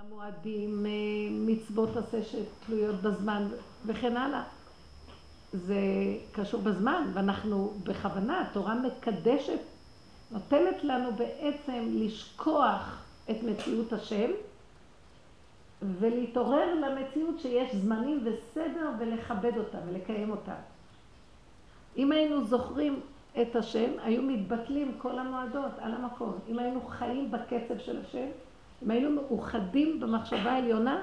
המועדים, מצוות עשה שתלויות בזמן וכן הלאה. זה קשור בזמן, ואנחנו בכוונה, התורה מקדשת, נותנת לנו בעצם לשכוח את מציאות השם ולהתעורר למציאות שיש זמנים וסדר ולכבד אותם ולקיים אותם. אם היינו זוכרים את השם, היו מתבטלים כל המועדות על המקום. אם היינו חיים בקצב של השם, אם היינו מאוחדים במחשבה העליונה,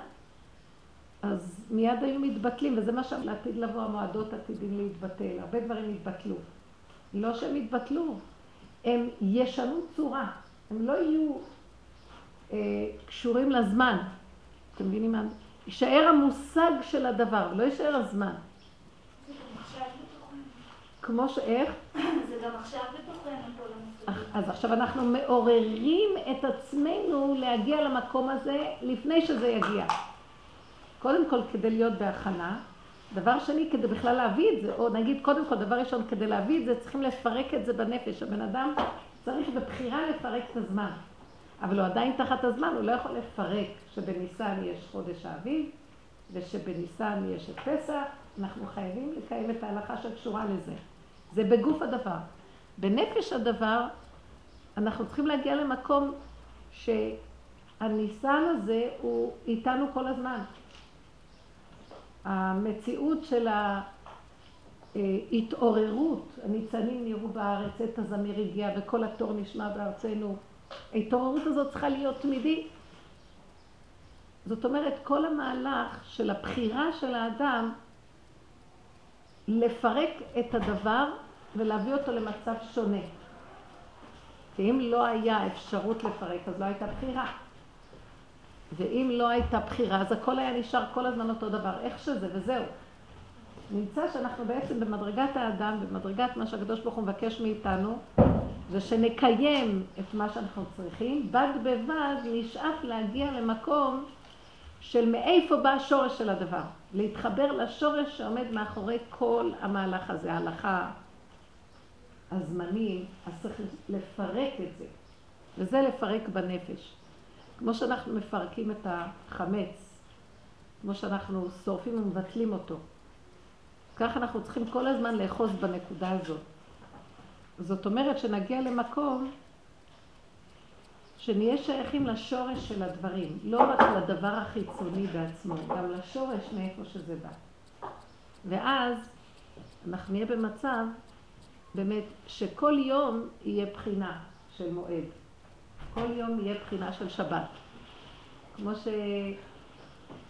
אז מיד היו מתבטלים, וזה מה שלעתיד לבוא, המועדות עתידים להתבטל. הרבה דברים התבטלו. לא שהם התבטלו, הם ישנו צורה, הם לא יהיו אה, קשורים לזמן. אתם מבינים מה? יישאר המושג של הדבר, לא יישאר הזמן. כמו שאיך? זה גם עכשיו בתוכנו כל המושגים. אז עכשיו אנחנו מעוררים את עצמנו להגיע למקום הזה לפני שזה יגיע. קודם כל כדי להיות בהכנה, דבר שני כדי בכלל להביא את זה, או נגיד קודם כל דבר ראשון כדי להביא את זה צריכים לפרק את זה בנפש, הבן אדם צריך בבחירה לפרק את הזמן, אבל הוא עדיין תחת הזמן, הוא לא יכול לפרק שבניסן יש חודש האביב ושבניסן יש את פסח, אנחנו חייבים לקיים את ההלכה שקשורה לזה. זה בגוף הדבר. בנפש הדבר אנחנו צריכים להגיע למקום שהניסן הזה הוא איתנו כל הזמן. המציאות של ההתעוררות, הניצנים נראו בארץ, עת הזמיר הגיע וכל התור נשמע בארצנו. ההתעוררות הזאת צריכה להיות תמידית. זאת אומרת, כל המהלך של הבחירה של האדם לפרק את הדבר ולהביא אותו למצב שונה. כי אם לא היה אפשרות לפרק, אז לא הייתה בחירה. ואם לא הייתה בחירה, אז הכל היה נשאר כל הזמן אותו דבר, איך שזה, וזהו. נמצא שאנחנו בעצם במדרגת האדם, במדרגת מה שהקדוש ברוך הוא מבקש מאיתנו, זה שנקיים את מה שאנחנו צריכים, בד בבד נשאף להגיע למקום של מאיפה בא השורש של הדבר. להתחבר לשורש שעומד מאחורי כל המהלך הזה, ההלכה, הזמנים, אז צריך לפרק את זה. וזה לפרק בנפש. כמו שאנחנו מפרקים את החמץ, כמו שאנחנו שורפים ומבטלים אותו. כך אנחנו צריכים כל הזמן לאחוז בנקודה הזאת. זאת אומרת שנגיע למקום שנהיה שייכים לשורש של הדברים, לא רק לדבר החיצוני בעצמו, גם לשורש מאיפה שזה בא. ואז אנחנו נהיה במצב באמת שכל יום יהיה בחינה של מועד. כל יום יהיה בחינה של שבת. כמו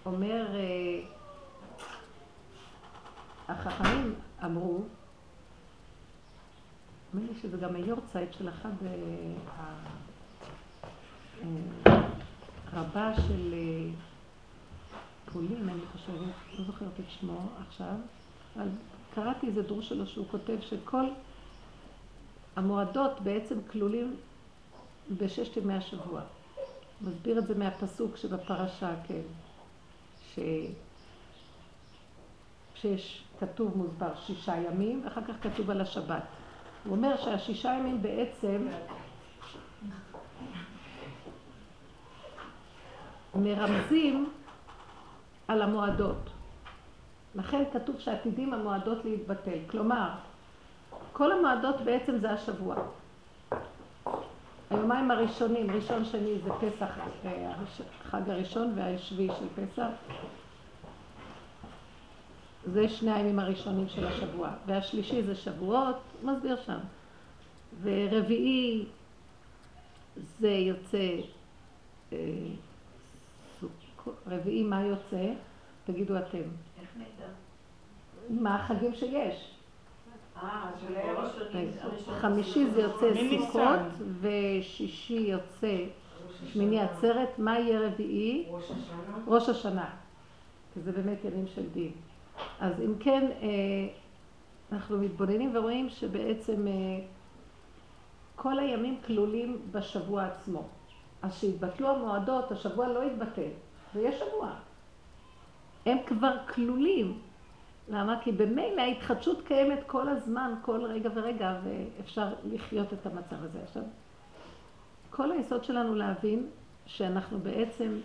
שאומר, אה, החכמים אמרו, נדמה לי שזה גם היורצייט של אחד הרבה אה, של אה, פולין, אני חושבת, לא זוכרת את שמו עכשיו, אבל קראתי איזה דרוש שלו שהוא כותב שכל המועדות בעצם כלולים בששת ימי השבוע. מסביר את זה מהפסוק שבפרשה, כן, ש... שיש, כתוב מוסבר שישה ימים, ואחר כך כתוב על השבת. הוא אומר שהשישה ימים בעצם מרמזים על המועדות. לכן כתוב שעתידים המועדות להתבטל. כלומר, כל המועדות בעצם זה השבוע. היומיים הראשונים, ראשון שני זה פסח, החג הראשון והשביעי של פסח. זה שני הימים הראשונים של השבוע. והשלישי זה שבועות, מסביר שם. ורביעי זה יוצא, אה, רביעי מה יוצא? תגידו אתם. איך נדע? מה החגים שיש. חמישי זה יוצא סוכות, ושישי יוצא שמיני עצרת. מה יהיה רביעי? ראש השנה. כי זה באמת ימים של דין. אז אם כן, אה, אנחנו מתבוננים ורואים שבעצם אה, כל הימים כלולים בשבוע עצמו. אז שהתבטלו המועדות, השבוע לא יתבטל, ויש שבוע. הם כבר כלולים. למה? כי במילא ההתחדשות קיימת כל הזמן, כל רגע ורגע, ואפשר לחיות את המצב הזה. עכשיו, כל היסוד שלנו להבין שאנחנו בעצם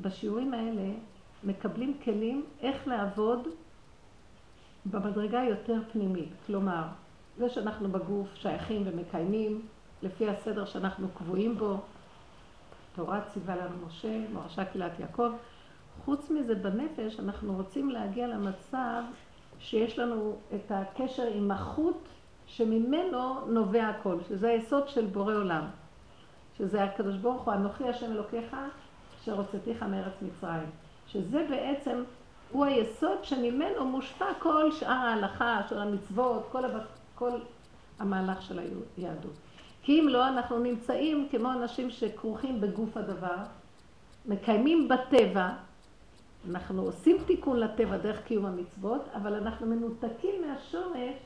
בשיעורים האלה מקבלים כלים איך לעבוד במדרגה יותר פנימית. כלומר, זה שאנחנו בגוף שייכים ומקיימים לפי הסדר שאנחנו קבועים בו, תורה ציווה לנו משה, מורשה קהילת יעקב. חוץ מזה, בנפש אנחנו רוצים להגיע למצב שיש לנו את הקשר עם החוט שממנו נובע הכל, שזה היסוד של בורא עולם. שזה הקדוש ברוך הוא, אנוכי השם אלוקיך, אשר הוצאתיך מארץ מצרים. שזה בעצם, הוא היסוד שממנו מושפע כל שאר ההלכה, של המצוות, כל, הב... כל המהלך של היהדות. כי אם לא, אנחנו נמצאים כמו אנשים שכרוכים בגוף הדבר, מקיימים בטבע, אנחנו עושים תיקון לטבע דרך קיום המצוות, אבל אנחנו מנותקים מהשורש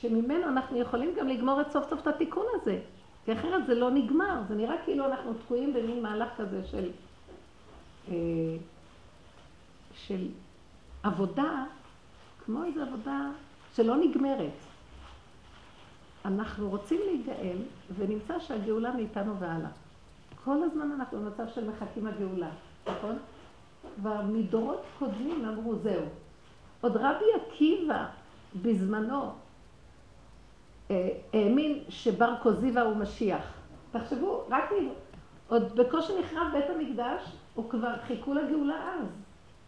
שממנו אנחנו יכולים גם לגמור את סוף סוף את התיקון הזה. כי אחרת זה לא נגמר, זה נראה כאילו אנחנו תקועים במין מהלך כזה של, אה, של עבודה, כמו איזו עבודה שלא נגמרת. אנחנו רוצים להיגאל, ונמצא שהגאולה מאיתנו והלאה. כל הזמן אנחנו במצב של מחכים הגאולה, נכון? כבר מדורות קודמים אמרו זהו. עוד רבי עקיבא בזמנו אה, האמין שבר כוזיבא הוא משיח. תחשבו, רק עוד בקושי נחרב בית המקדש, הוא כבר חיכו לגאולה אז.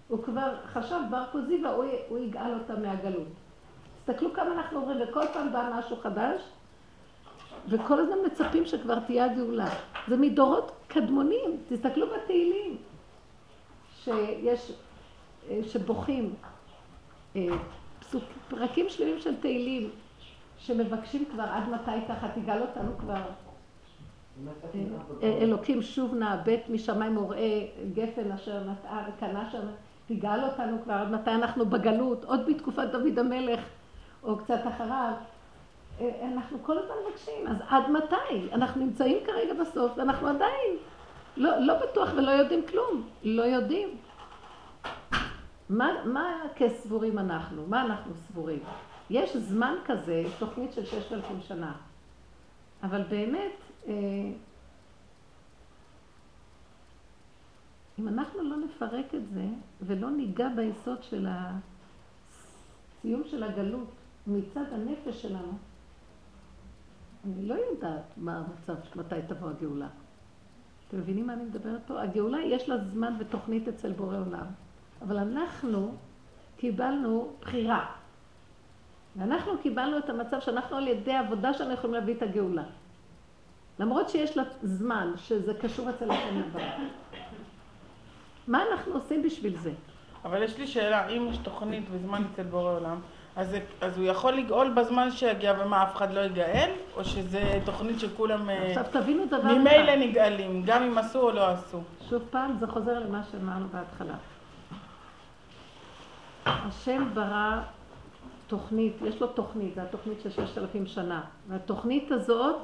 הוא כבר חשב, בר כוזיבא, הוא, הוא יגאל אותה מהגלות. תסתכלו כמה אנחנו עוברים, וכל פעם בא משהו חדש, וכל הזמן מצפים שכבר תהיה הגאולה. זה מדורות קדמונים, תסתכלו בתהילים, שיש, אה, שבוכים, אה, פסוק, פרקים שלמים של תהילים, שמבקשים כבר עד מתי ככה תגאל אותנו כבר. אה, אלוקים שוב נא בית משמיים וראה גפן אשר נטעה וקנה שם, תגאל אותנו כבר עד מתי אנחנו בגלות, עוד בתקופת דוד המלך או קצת אחריו. אנחנו כל הזמן מבקשים, אז עד מתי? אנחנו נמצאים כרגע בסוף ואנחנו עדיין לא, לא בטוח ולא יודעים כלום, לא יודעים. מה, מה כסבורים אנחנו? מה אנחנו סבורים? יש זמן כזה, תוכנית של ששת אלפים שנה, אבל באמת, אה, אם אנחנו לא נפרק את זה ולא ניגע ביסוד של הסיום של הגלות מצד הנפש שלנו, אני לא יודעת מה המצב, מתי תבוא הגאולה. אתם מבינים מה אני מדברת פה? הגאולה יש לה זמן ותוכנית אצל בורא עולם, אבל אנחנו קיבלנו בחירה. ואנחנו קיבלנו את המצב שאנחנו על ידי עבודה שלנו יכולים להביא את הגאולה. למרות שיש לה זמן שזה קשור אצל השם יתברך. מה אנחנו עושים בשביל זה? אבל יש לי שאלה, אם יש תוכנית וזמן אצל בורא עולם, אז, אז הוא יכול לגאול בזמן שיגיע ומה, אף אחד לא יגאל? או שזה תוכנית שכולם... אה, עכשיו תבינו דבר אחד. ממילא נגאלים, גם אם עשו או לא עשו. שוב פעם, זה חוזר למה שאמרנו בהתחלה. השם ברא תוכנית, יש לו תוכנית, זו התוכנית של ששת אלפים שנה. והתוכנית הזאת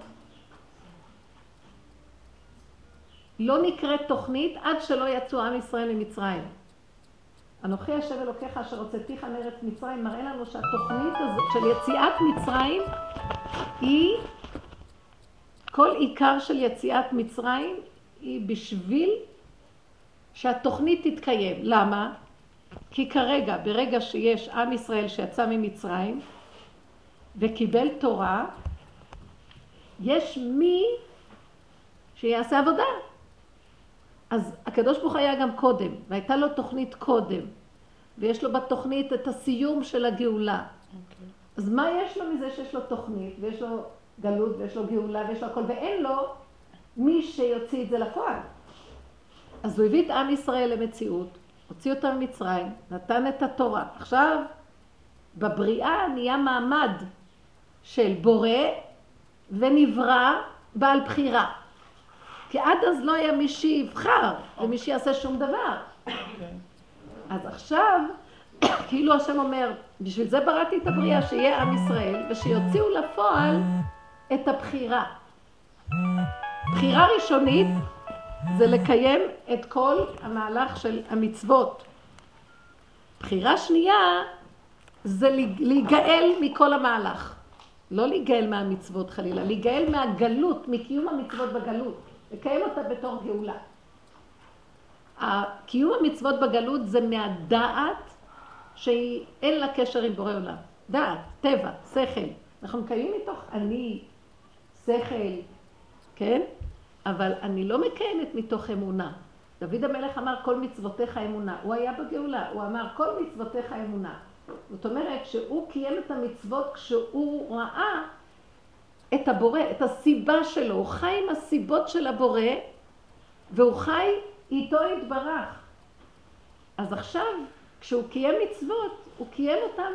לא נקראת תוכנית עד שלא יצאו עם ישראל ממצרים. אנוכי השם אלוקיך אשר הוצאתיך מארץ מצרים, מראה לנו שהתוכנית הזאת של יציאת מצרים היא, כל עיקר של יציאת מצרים היא בשביל שהתוכנית תתקיים. למה? כי כרגע, ברגע שיש עם ישראל שיצא ממצרים וקיבל תורה, יש מי שיעשה עבודה. אז הקדוש ברוך היה גם קודם, והייתה לו תוכנית קודם, ויש לו בתוכנית את הסיום של הגאולה. Okay. אוקיי. אז מה יש לו מזה שיש לו תוכנית, ויש לו גלות, ויש לו גאולה, ויש לו הכל, ואין לו מי שיוציא את זה לפועל. אז הוא הביא את עם ישראל למציאות, הוציא אותם ממצרים, נתן את התורה. עכשיו, בבריאה נהיה מעמד של בורא ונברא בעל בחירה. כי עד אז לא היה מי שיבחר ומי שיעשה שום דבר. אז עכשיו, כאילו השם אומר, בשביל זה בראתי את הבריאה, שיהיה עם ישראל, ושיוציאו לפועל את הבחירה. בחירה ראשונית זה לקיים את כל המהלך של המצוות. בחירה שנייה זה להיגאל מכל המהלך. לא להיגאל מהמצוות חלילה, להיגאל מהגלות, מקיום המצוות בגלות. לקיים אותה בתור גאולה. קיום המצוות בגלות זה מהדעת שאין לה קשר עם בורא עולם. דעת, טבע, שכל. אנחנו מקיימים מתוך אני, שכל, כן? אבל אני לא מקיימת מתוך אמונה. דוד המלך אמר כל מצוותיך אמונה. הוא היה בגאולה, הוא אמר כל מצוותיך אמונה. זאת אומרת שהוא קיים את המצוות כשהוא ראה את הבורא, את הסיבה שלו. הוא חי עם הסיבות של הבורא והוא חי איתו יתברך. אז עכשיו, כשהוא קיים מצוות, הוא קיים אותם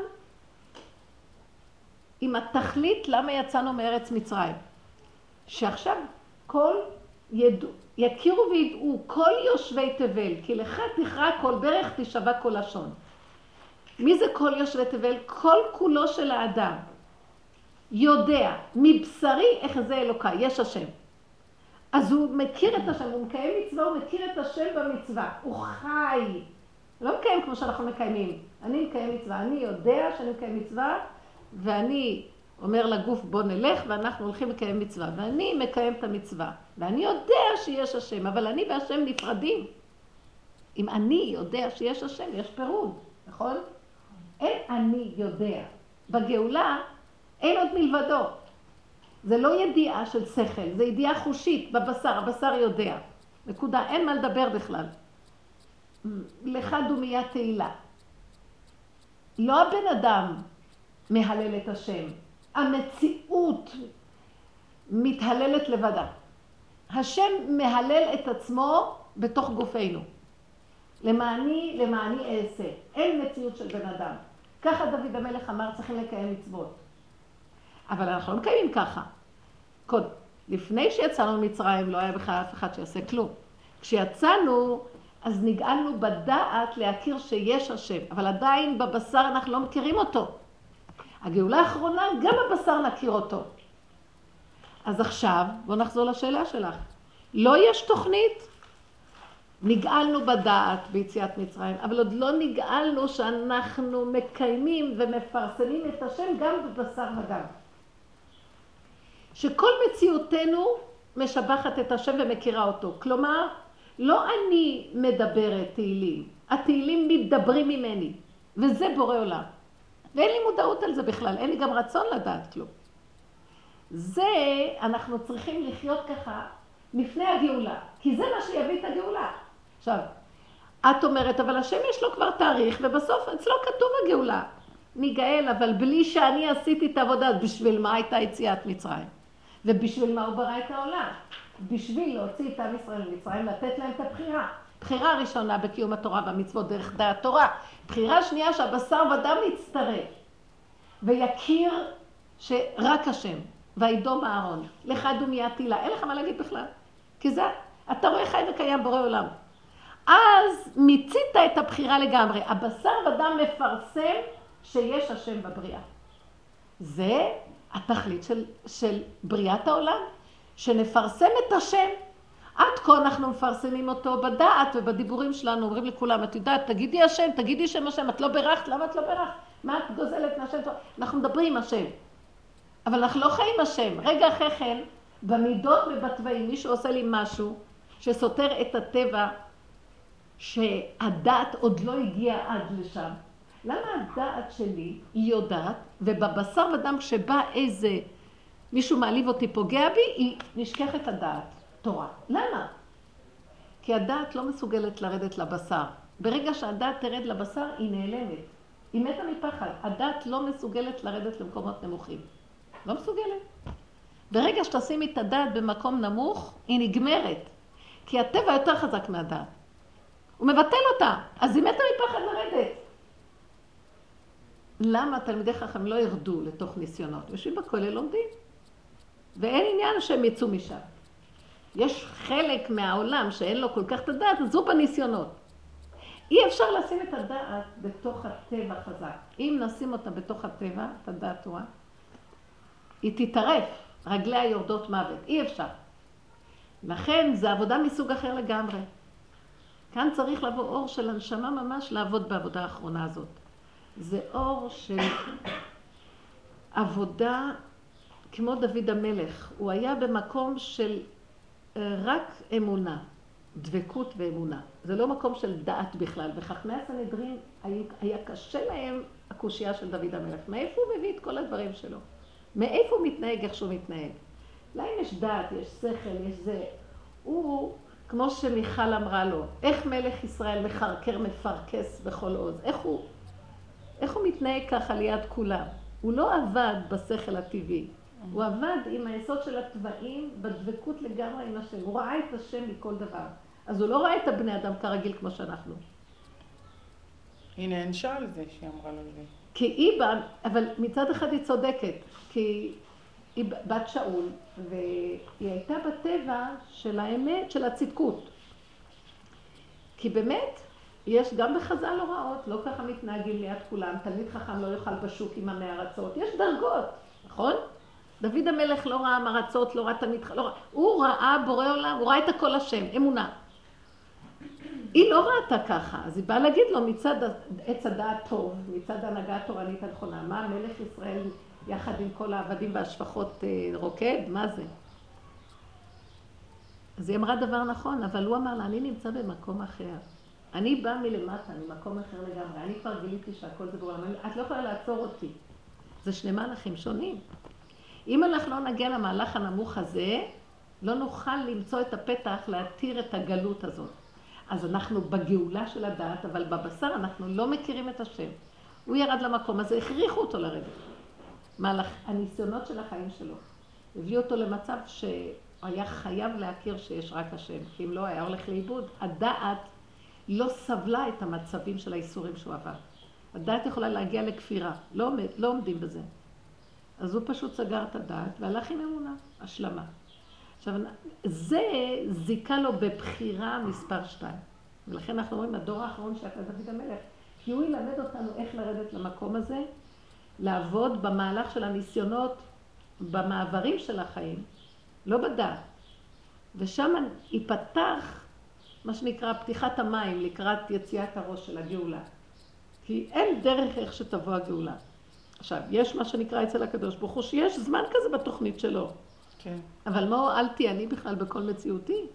עם התכלית למה יצאנו מארץ מצרים. שעכשיו כל ידעו, יכירו וידעו כל יושבי תבל, כי לך תכרע כל ברך תשבע כל לשון. מי זה כל יושבי תבל? כל כולו של האדם. יודע מבשרי איך זה אלוקיי, יש השם. אז הוא מכיר את השם, הוא מקיים מצווה, הוא מכיר את השם במצווה, הוא חי. לא מקיים כמו שאנחנו מקיימים. אני מקיים מצווה, אני יודע שאני מקיים מצווה, ואני אומר לגוף בוא נלך, ואנחנו הולכים לקיים מצווה. ואני מקיים את המצווה. ואני יודע שיש השם, אבל אני והשם נפרדים. אם אני יודע שיש השם, יש פירוד, נכון? אין אני יודע. בגאולה אין עוד מלבדו. זה לא ידיעה של שכל, זה ידיעה חושית בבשר, הבשר יודע. נקודה, אין מה לדבר בכלל. לך דומיה תהילה. לא הבן אדם מהלל את השם, המציאות מתהללת לבדה. השם מהלל את עצמו בתוך גופנו. למעני, למעני אעשה. אין מציאות של בן אדם. ככה דוד המלך אמר, צריכים לקיים מצוות. אבל אנחנו לא מקיימים ככה. קודם, לפני שיצאנו ממצרים לא היה בכלל אף אחד שיעשה כלום. כשיצאנו, אז נגאלנו בדעת להכיר שיש השם, אבל עדיין בבשר אנחנו לא מכירים אותו. הגאולה האחרונה, גם בבשר נכיר אותו. אז עכשיו, בואו נחזור לשאלה שלך. לא יש תוכנית? נגאלנו בדעת ביציאת מצרים, אבל עוד לא נגאלנו שאנחנו מקיימים ומפרסמים את השם גם בבשר וגם. שכל מציאותנו משבחת את השם ומכירה אותו. כלומר, לא אני מדברת תהילים, התהילים מתדברים ממני, וזה בורא עולם. ואין לי מודעות על זה בכלל, אין לי גם רצון לדעת כלום. זה, אנחנו צריכים לחיות ככה לפני הגאולה, כי זה מה שיביא את הגאולה. עכשיו, את אומרת, אבל השם יש לו כבר תאריך, ובסוף אצלו כתוב הגאולה. ניגאל, אבל בלי שאני עשיתי את העבודה, בשביל מה הייתה יציאת מצרים? ובשביל מה הוא ברא את העולם? בשביל להוציא את עם ישראל ממצרים, לתת להם את הבחירה. בחירה ראשונה בקיום התורה והמצוות דרך דעת תורה. בחירה שנייה שהבשר ודם יצטרף ויכיר שרק השם, וידום אהרון, לך דומיה תהילה. אין לך מה להגיד בכלל. כי זה, אתה רואה חי וקיים בורא עולם. אז מיצית את הבחירה לגמרי. הבשר ודם מפרסם שיש השם בבריאה. זה התכלית של, של בריאת העולם, שנפרסם את השם. עד כה אנחנו מפרסמים אותו בדעת ובדיבורים שלנו, אומרים לכולם, את יודעת, תגידי השם, תגידי שם השם, את לא בירכת, למה את לא בירכת? מה את גוזלת מהשם? אנחנו מדברים עם השם, אבל אנחנו לא חיים השם. רגע אחרי כן, במידות ובתוואים, מישהו עושה לי משהו שסותר את הטבע, שהדעת עוד לא הגיעה עד לשם. למה הדעת שלי היא יודעת, ובבשר ודם כשבא איזה מישהו מעליב אותי, פוגע בי, היא נשכחת הדעת, תורה. למה? כי הדעת לא מסוגלת לרדת לבשר. ברגע שהדעת תרד לבשר, היא נעלמת. היא מתה מפחד. הדעת לא מסוגלת לרדת למקומות נמוכים. לא מסוגלת. ברגע שתשימי את הדעת במקום נמוך, היא נגמרת. כי הטבע יותר חזק מהדעת. הוא מבטל אותה, אז היא מתה מפחד לרדת. למה תלמידי חכם לא ירדו לתוך ניסיונות? יושבים בכולל לומדים. ואין עניין שהם יצאו משם. יש חלק מהעולם שאין לו כל כך את הדעת, אז הוא בניסיונות. אי אפשר לשים את הדעת בתוך הטבע חזק. אם נשים אותה בתוך הטבע, את הדעת תורה, היא תטרף, רגליה יורדות מוות. אי אפשר. לכן זה עבודה מסוג אחר לגמרי. כאן צריך לבוא אור של הנשמה ממש לעבוד בעבודה האחרונה הזאת. זה אור של עבודה כמו דוד המלך. הוא היה במקום של אה, רק אמונה. דבקות ואמונה. זה לא מקום של דעת בכלל. וחכמי הסנהדרין, היה קשה להם הקושייה של דוד המלך. מאיפה הוא מביא את כל הדברים שלו? מאיפה הוא מתנהג איך שהוא מתנהג? להם יש דעת, יש שכל, יש זה. הוא, כמו שמיכל אמרה לו, איך מלך ישראל מחרקר, מפרכס בכל עוז? איך הוא, איך הוא מתנהג ככה ליד כולם? הוא לא עבד בשכל הטבעי. הוא עבד עם היסוד של התוואים בדבקות לגמרי עם השם. הוא ראה את השם מכל דבר. אז הוא לא ראה את הבני אדם כרגיל כמו שאנחנו. היא נענשה על זה שהיא אמרה לו זה. כי היא באה, אבל מצד אחד היא צודקת, כי היא בת שאול, והיא הייתה בטבע של האמת, של הצדקות. כי באמת, יש גם בחז"ל הוראות, לא ככה מתנהגים ליד כולם, תלמיד חכם לא יאכל בשוק עם עמי ארצות, יש דרגות, נכון? דוד המלך לא ראה מרצות, לא ראה תלמיד חכם, לא ראה, הוא ראה בורא עולם, הוא ראה את הכל השם, אמונה. היא לא ראתה ככה, אז היא באה להגיד לו מצד עץ הדעת טוב, מצד ההנהגה התורנית הנכונה, מה מלך ישראל יחד עם כל העבדים והשפחות אה, רוקד? מה זה? אז היא אמרה דבר נכון, אבל הוא אמר לה, אני נמצא במקום אחר. אני באה מלמטה, ממקום אחר לגמרי. אני כבר גיליתי שהכל זה בעולם. את לא יכולה לעצור אותי. זה שני מהלכים שונים. אם אנחנו לא נגיע למהלך הנמוך הזה, לא נוכל למצוא את הפתח להתיר את הגלות הזאת. אז אנחנו בגאולה של הדעת, אבל בבשר אנחנו לא מכירים את השם. הוא ירד למקום הזה, הכריחו אותו לרדת. מהלך, הניסיונות של החיים שלו. הביאו אותו למצב שהיה חייב להכיר שיש רק השם, כי אם לא היה הולך לאיבוד. הדעת לא סבלה את המצבים של האיסורים שהוא עבר. הדעת יכולה להגיע לכפירה, לא, עומד, לא עומדים בזה. אז הוא פשוט סגר את הדעת והלך עם אמונה, השלמה. עכשיו, זה זיכה לו בבחירה מספר שתיים. ולכן אנחנו רואים, הדור האחרון שהיה דוד המלך, כי הוא ילמד אותנו איך לרדת למקום הזה, לעבוד במהלך של הניסיונות, במעברים של החיים, לא בדעת. ושם ייפתח מה שנקרא פתיחת המים לקראת יציאת הראש של הגאולה. כי אין דרך איך שתבוא הגאולה. עכשיו, יש מה שנקרא אצל הקדוש ברוך הוא, שיש זמן כזה בתוכנית שלו. כן. אבל מה תהיה אני בכלל בכל מציאותי?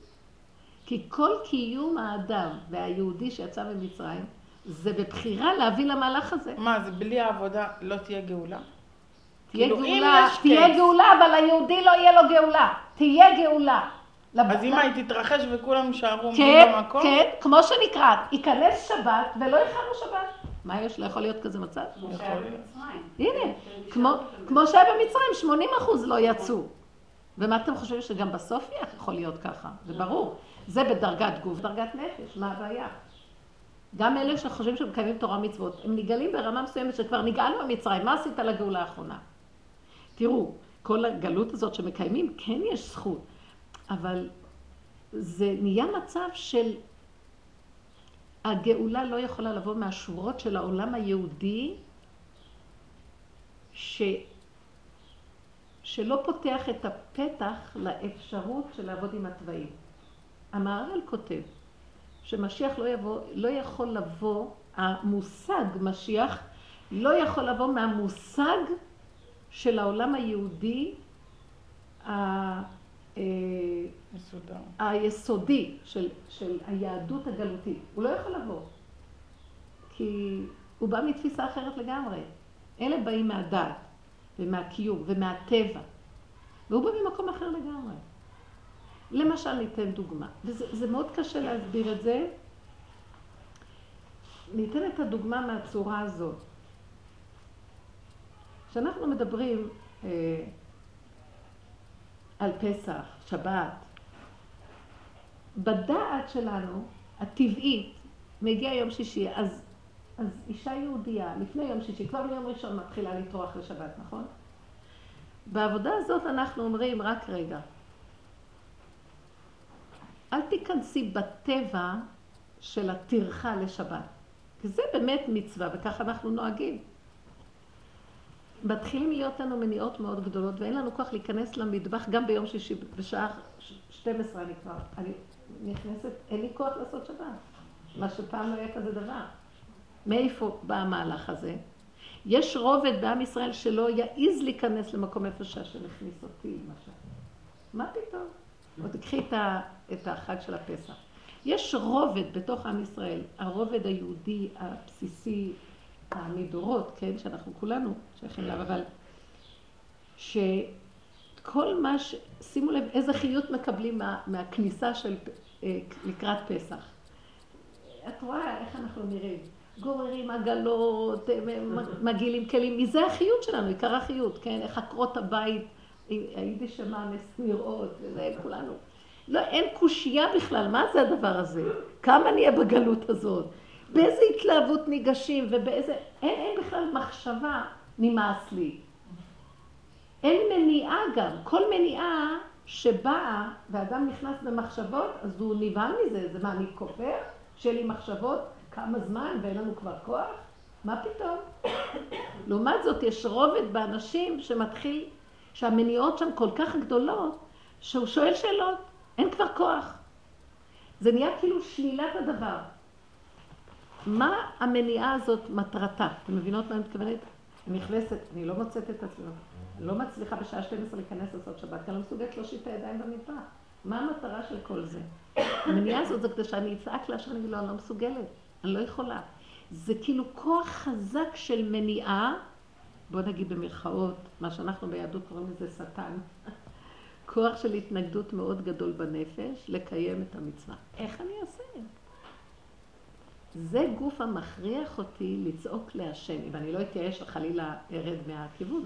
כי כל קיום האדם והיהודי שיצא ממצרים, זה בבחירה להביא למהלך הזה. מה, זה בלי העבודה לא תהיה גאולה? תהיה כאילו, גאולה, תהיה. גאולה, אבל ליהודי לא יהיה לו גאולה. תהיה גאולה. אז אם היא תתרחש וכולם יישארו עומדים כן, במקום? כן, כמו שנקרא, ייכנס שבת ולא יכלנו שבת. מה יש? לא יכול להיות כזה מצב? כמו שהיה במצרים. הנה, כמו, כמו שהיה במצרים, 80 אחוז לא יצאו. ומה אתם חושבים שגם בסוף יהיה יכול להיות ככה? זה ברור. זה בדרגת גוף, דרגת נפש, מה הבעיה? גם אלה שחושבים שהם מקיימים תורה מצוות, הם נגאלים ברמה מסוימת שכבר נגאלנו במצרים, מה עשית לגאולה האחרונה? תראו, כל הגלות הזאת שמקיימים, כן יש זכות, אבל זה נהיה מצב של הגאולה לא יכולה לבוא מהשורות של העולם היהודי, ש... שלא פותח את הפתח לאפשרות של לעבוד עם התוואים. המהר"ל כותב שמשיח לא, יבוא, לא יכול לבוא, המושג משיח לא יכול לבוא מהמושג של העולם היהודי מסודר. היסודי של, של היהדות הגלותית. הוא לא יכול לבוא, כי הוא בא מתפיסה אחרת לגמרי. אלה באים מהדת ומהקיום ומהטבע, והוא בא ממקום אחר לגמרי. למשל, ניתן דוגמה, וזה מאוד קשה להסביר את זה. ניתן את הדוגמה מהצורה הזאת. כשאנחנו מדברים אה, על פסח, שבת, בדעת שלנו, הטבעית, מגיע יום שישי, אז, אז אישה יהודייה, לפני יום שישי, כבר מיום ראשון מתחילה לטרוח לשבת, נכון? בעבודה הזאת אנחנו אומרים, רק רגע, אל תיכנסי בטבע של הטרחה לשבת, כי זה באמת מצווה, וככה אנחנו נוהגים. מתחילים להיות לנו מניעות מאוד גדולות, ואין לנו כוח להיכנס למטבח גם ביום שישי, בשעה 12 אני כבר, אני נכנסת, אין לי כוח לעשות שבת. מה שפעם לא היה כזה דבר. מאיפה בא המהלך הזה? יש רובד בעם ישראל שלא יעז להיכנס למקום איפה שהשם הכניס אותי, למשל. מה פתאום? עוד תקחי את החג של הפסח. יש רובד בתוך עם ישראל, הרובד היהודי הבסיסי, המדורות, כן, שאנחנו כולנו שייכים אליו, אבל שכל מה ש... שימו לב איזה חיות מקבלים מה, מהכניסה של אה, לקראת פסח. את רואה איך אנחנו נראים. גוררים עגלות, מגעילים כלים, מזה החיות שלנו, עיקר החיות, כן? איך עקרות הבית, הייתי שמע נראות, וזה כולנו. לא, אין קושייה בכלל, מה זה הדבר הזה? כמה נהיה בגלות הזאת? באיזה התלהבות ניגשים ובאיזה... אין, אין בכלל מחשבה נמאס לי. אין מניעה גם. כל מניעה שבאה ואדם נכנס במחשבות, אז הוא נבהל מזה. זה מה, אני כופר? שיהיה לי מחשבות כמה זמן ואין לנו כבר כוח? מה פתאום? לעומת זאת, יש רובד באנשים שמתחיל, שהמניעות שם כל כך גדולות, שהוא שואל שאלות. אין כבר כוח. זה נהיה כאילו שלילת הדבר. מה המניעה הזאת מטרתה? אתם מבינות מה אני מתכוונת? אני נכנסת, אני לא מוצאת את עצמי, לא מצליחה בשעה 12 להיכנס לעשות שבת, כי אני לא מסוגלת להושיט את הידיים במטבח. מה המטרה של כל זה? המניעה הזאת זה כדי שאני אצעק לה שאני לו, אני לא מסוגלת, אני לא יכולה. זה כאילו כוח חזק של מניעה, בוא נגיד במרכאות, מה שאנחנו ביהדות קוראים לזה שטן. כוח של התנגדות מאוד גדול בנפש לקיים את המצווה. איך אני אעשה? זה גוף המכריח אותי לצעוק להשם. אם אני לא אתייאש וחלילה ארד מהכיוון.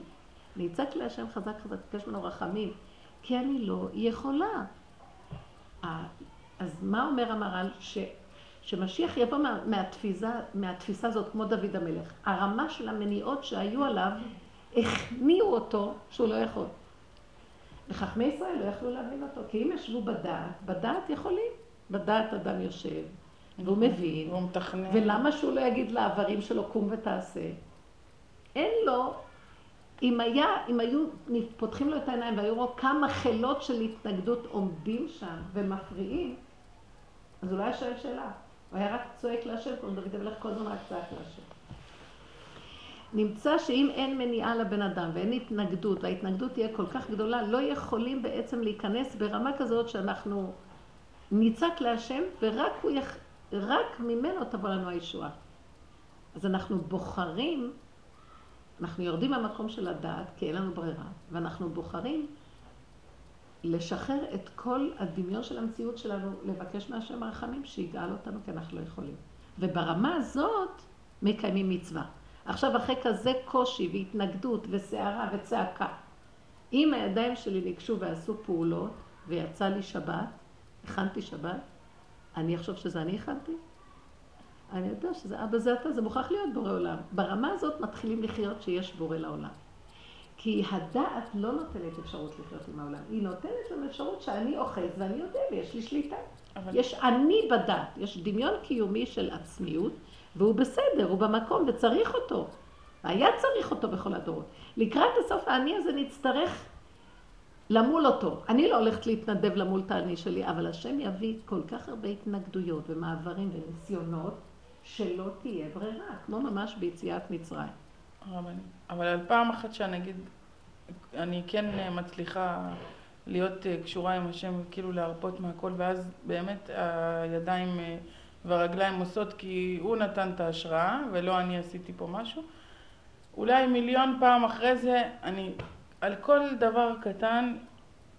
אני אצעק להשם חזק חזק, אבקש ממנו רחמים, כי אני לא יכולה. אז מה אומר המר"ל? ש... שמשיח יבוא מה, מהתפיסה, מהתפיסה הזאת, כמו דוד המלך. הרמה של המניעות שהיו עליו, הכניעו אותו שהוא לא יכול. וחכמי ישראל לא יכלו להבין אותו, כי אם ישבו בדעת, בדעת יכולים. בדעת אדם יושב, והוא מבין. והוא מתכנן. ולמה שהוא לא יגיד לאיברים שלו, קום ותעשה? אין לו, אם היה, אם היו פותחים לו את העיניים והיו רואים כמה חילות של התנגדות עומדים שם ומפריעים, אז הוא לא היה שואל שאלה. הוא היה רק צועק להשם, כמו דוד המלך כל הזמן רק צועק להשם. נמצא שאם אין מניעה לבן אדם ואין התנגדות, וההתנגדות תהיה כל כך גדולה, לא יכולים בעצם להיכנס ברמה כזאת שאנחנו נצעק להשם ורק הוא יח... רק ממנו תבוא לנו הישועה. אז אנחנו בוחרים, אנחנו יורדים מהמקום של הדעת, כי אין לנו ברירה, ואנחנו בוחרים לשחרר את כל הדמיון של המציאות שלנו, לבקש מהשם הרחמים שיגאל אותנו, כי אנחנו לא יכולים. וברמה הזאת מקיימים מצווה. עכשיו, אחרי כזה קושי והתנגדות וסערה וצעקה, אם הידיים שלי ניגשו ועשו פעולות, ויצא לי שבת, הכנתי שבת, אני אחשוב שזה אני הכנתי? אני יודע שזה אבא זה אתה, זה מוכרח להיות בורא עולם. ברמה הזאת מתחילים לחיות שיש בורא לעולם. כי הדעת לא נותנת אפשרות לחיות עם העולם, היא נותנת לנו אפשרות שאני אוחז ואני יודע ויש לי שליטה. אבל... יש אני בדעת, יש דמיון קיומי של עצמיות, והוא בסדר, הוא במקום וצריך אותו. היה צריך אותו בכל הדורות. לקראת הסוף האני הזה נצטרך למול אותו. אני לא הולכת להתנדב למול את האני שלי, אבל השם יביא כל כך הרבה התנגדויות ומעברים וניסיונות, שלא תהיה ברירה, כמו ממש ביציאת מצרים. אבל על פעם אחת שאני אגיד, אני כן מצליחה להיות קשורה עם השם, כאילו להרפות מהכל, ואז באמת הידיים והרגליים עושות כי הוא נתן את ההשראה ולא אני עשיתי פה משהו. אולי מיליון פעם אחרי זה, אני, על כל דבר קטן,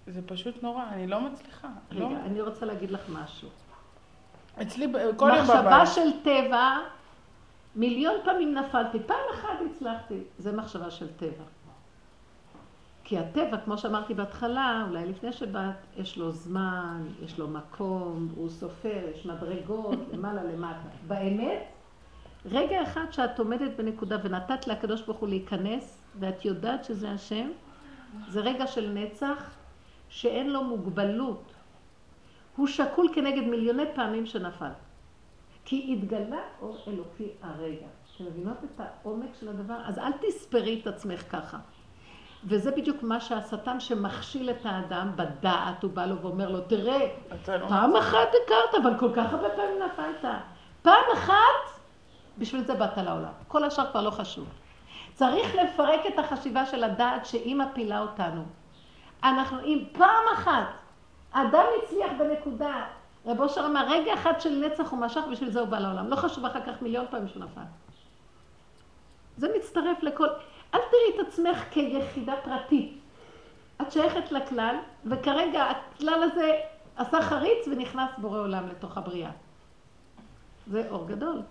זה פשוט נורא, אני לא מצליחה. רגע, לא... אני רוצה להגיד לך משהו. אצלי כל יום בבית. מחשבה של טבע, מיליון פעמים נפלתי, פעם אחת הצלחתי. זה מחשבה של טבע. כי הטבע, כמו שאמרתי בהתחלה, אולי לפני שבאת, יש לו זמן, יש לו מקום, הוא סופר, יש מדרגות, למעלה למטה. באמת, רגע אחד שאת עומדת בנקודה ונתת לקדוש ברוך הוא להיכנס, ואת יודעת שזה השם, זה רגע של נצח שאין לו מוגבלות. הוא שקול כנגד מיליוני פעמים שנפל. כי התגלה אור אלוקי הרגע. אתם מבינות את העומק של הדבר? אז אל תספרי את עצמך ככה. וזה בדיוק מה שהשטן שמכשיל את האדם בדעת, הוא בא לו ואומר לו, תראה, לא פעם אחת הכרת, אבל כל כך הרבה פעמים נפלת. פעם אחת, בשביל זה באת לעולם. כל השאר כבר לא חשוב. צריך לפרק את החשיבה של הדעת שהיא מפילה אותנו. אנחנו, אם פעם אחת אדם הצליח בנקודה רב אושר אמר, רגע אחד של נצח הוא משך, בשביל זה הוא בא לעולם. לא חשוב אחר כך מיליון פעמים שהוא נפל. זה מצטרף לכל... אל תראי את עצמך כיחידה פרטית. את שייכת לכלל, וכרגע הכלל הזה עשה חריץ ונכנס בורא עולם לתוך הבריאה. זה אור גדול.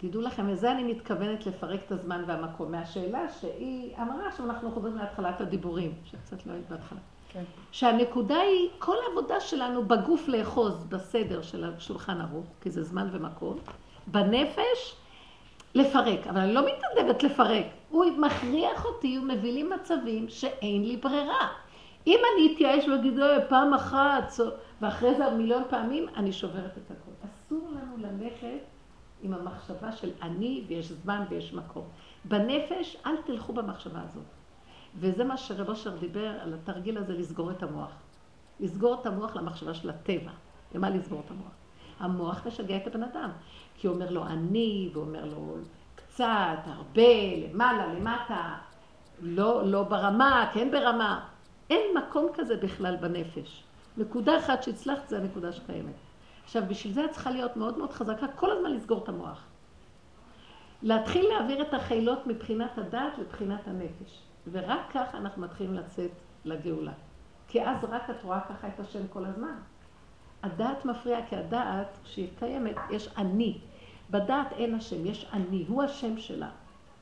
תדעו לכם, לזה אני מתכוונת לפרק את הזמן והמקום. מהשאלה שהיא אמרה, עכשיו אנחנו חוזרים להתחלת הדיבורים, שקצת לא היית בהתחלה. כן. שהנקודה היא, כל העבודה שלנו בגוף לאחוז בסדר של השולחן ערוך, כי זה זמן ומקום, בנפש, לפרק. אבל אני לא מתנדבת לפרק. הוא מכריח אותי, הוא מביא לי מצבים שאין לי ברירה. אם אני אתייאש ואגיד, פעם אחת, ואחרי זה מיליון פעמים, אני שוברת את הכול. אסור לנו ללכת עם המחשבה של אני, ויש זמן ויש מקום. בנפש, אל תלכו במחשבה הזאת. וזה מה שרב אושר דיבר על התרגיל הזה, לסגור את המוח. לסגור את המוח למחשבה של הטבע. למה לסגור את המוח? המוח משגע את הבן אדם. כי הוא אומר לו אני, והוא אומר לו קצת, הרבה, למעלה, למטה, לא, לא ברמה, כן ברמה. אין מקום כזה בכלל בנפש. נקודה אחת שהצלחת זה הנקודה שקיימת. עכשיו, בשביל זה את צריכה להיות מאוד מאוד חזקה, כל הזמן לסגור את המוח. להתחיל להעביר את החילות מבחינת הדעת לבחינת הנפש. ורק ככה אנחנו מתחילים לצאת לגאולה. כי אז רק את רואה ככה את השם כל הזמן. הדעת מפריעה, כי הדעת, כשהיא קיימת, יש אני. בדעת אין השם, יש אני, הוא השם שלה.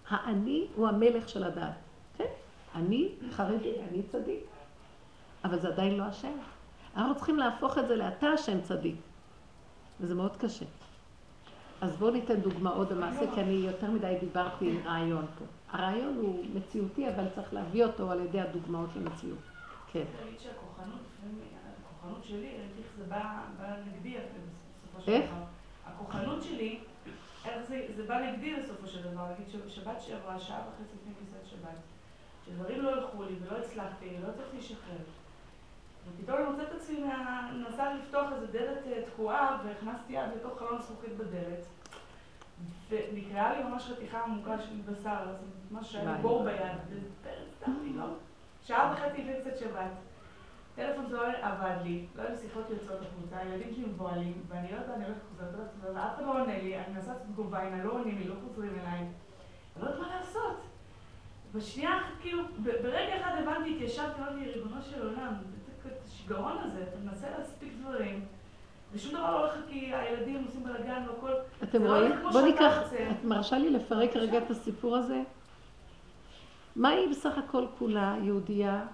האני הוא המלך של הדעת. כן, אני חרדי, אני צדיק. אבל זה עדיין לא השם. אנחנו צריכים להפוך את זה לאתה השם צדיק. וזה מאוד קשה. אז בואו ניתן דוגמאות במעשה, כי אני יותר מדי דיברתי עם רעיון פה. הרעיון הוא מציאותי, אבל צריך להביא אותו על ידי הדוגמאות למציאות. כן. הכוחנות שלי, ראיתי איך זה בא נגדי בסופו של דבר. הכוחנות שלי, איך זה בא נגדי בסופו של דבר. להגיד שבת שעברה, שעה וחצי לפני כניסת שבת, שדברים לא הלכו לי ולא הצלחתי, לא הצלחתי לשחרר. ופתאום אני מוצאת את עצמי מנסה לפתוח איזה דלת אה, תקועה, והכנסתי יד לתוך חלון זכוכית בדלת. ונקראה לי ממש חתיכה עמוקה של בשר, אז ממש היה לי בור ביד, ופתחתי לו. שעה וחצי לפני קצת שבת. טלפון זה לא עבד לי, לא היו לי שיחות יוצאות החוצה, הילדים שלי מבוהלים, ואני לא יודעת, אני הולכת חוזרת, ואף אחד לא עונה לי, אני מנסה לעשות תגובה, הנה לא עונים לי, לא חוזרים אליי. אני לא יודעת מה לעשות. בשנייה, כאילו, ברגע אחד הבנתי, התיישבתי, אמרתי, ריבונו של עולם, השיגעון הזה, אתה מנסה להספיק דברים. ושום דבר לא הולך כי הילדים עושים בלאגן והכל. אתם לא רואים? בוא ניקח, את מרשה לי לפרק רגע את הסיפור הזה? מה היא בסך הכל כולה יהודייה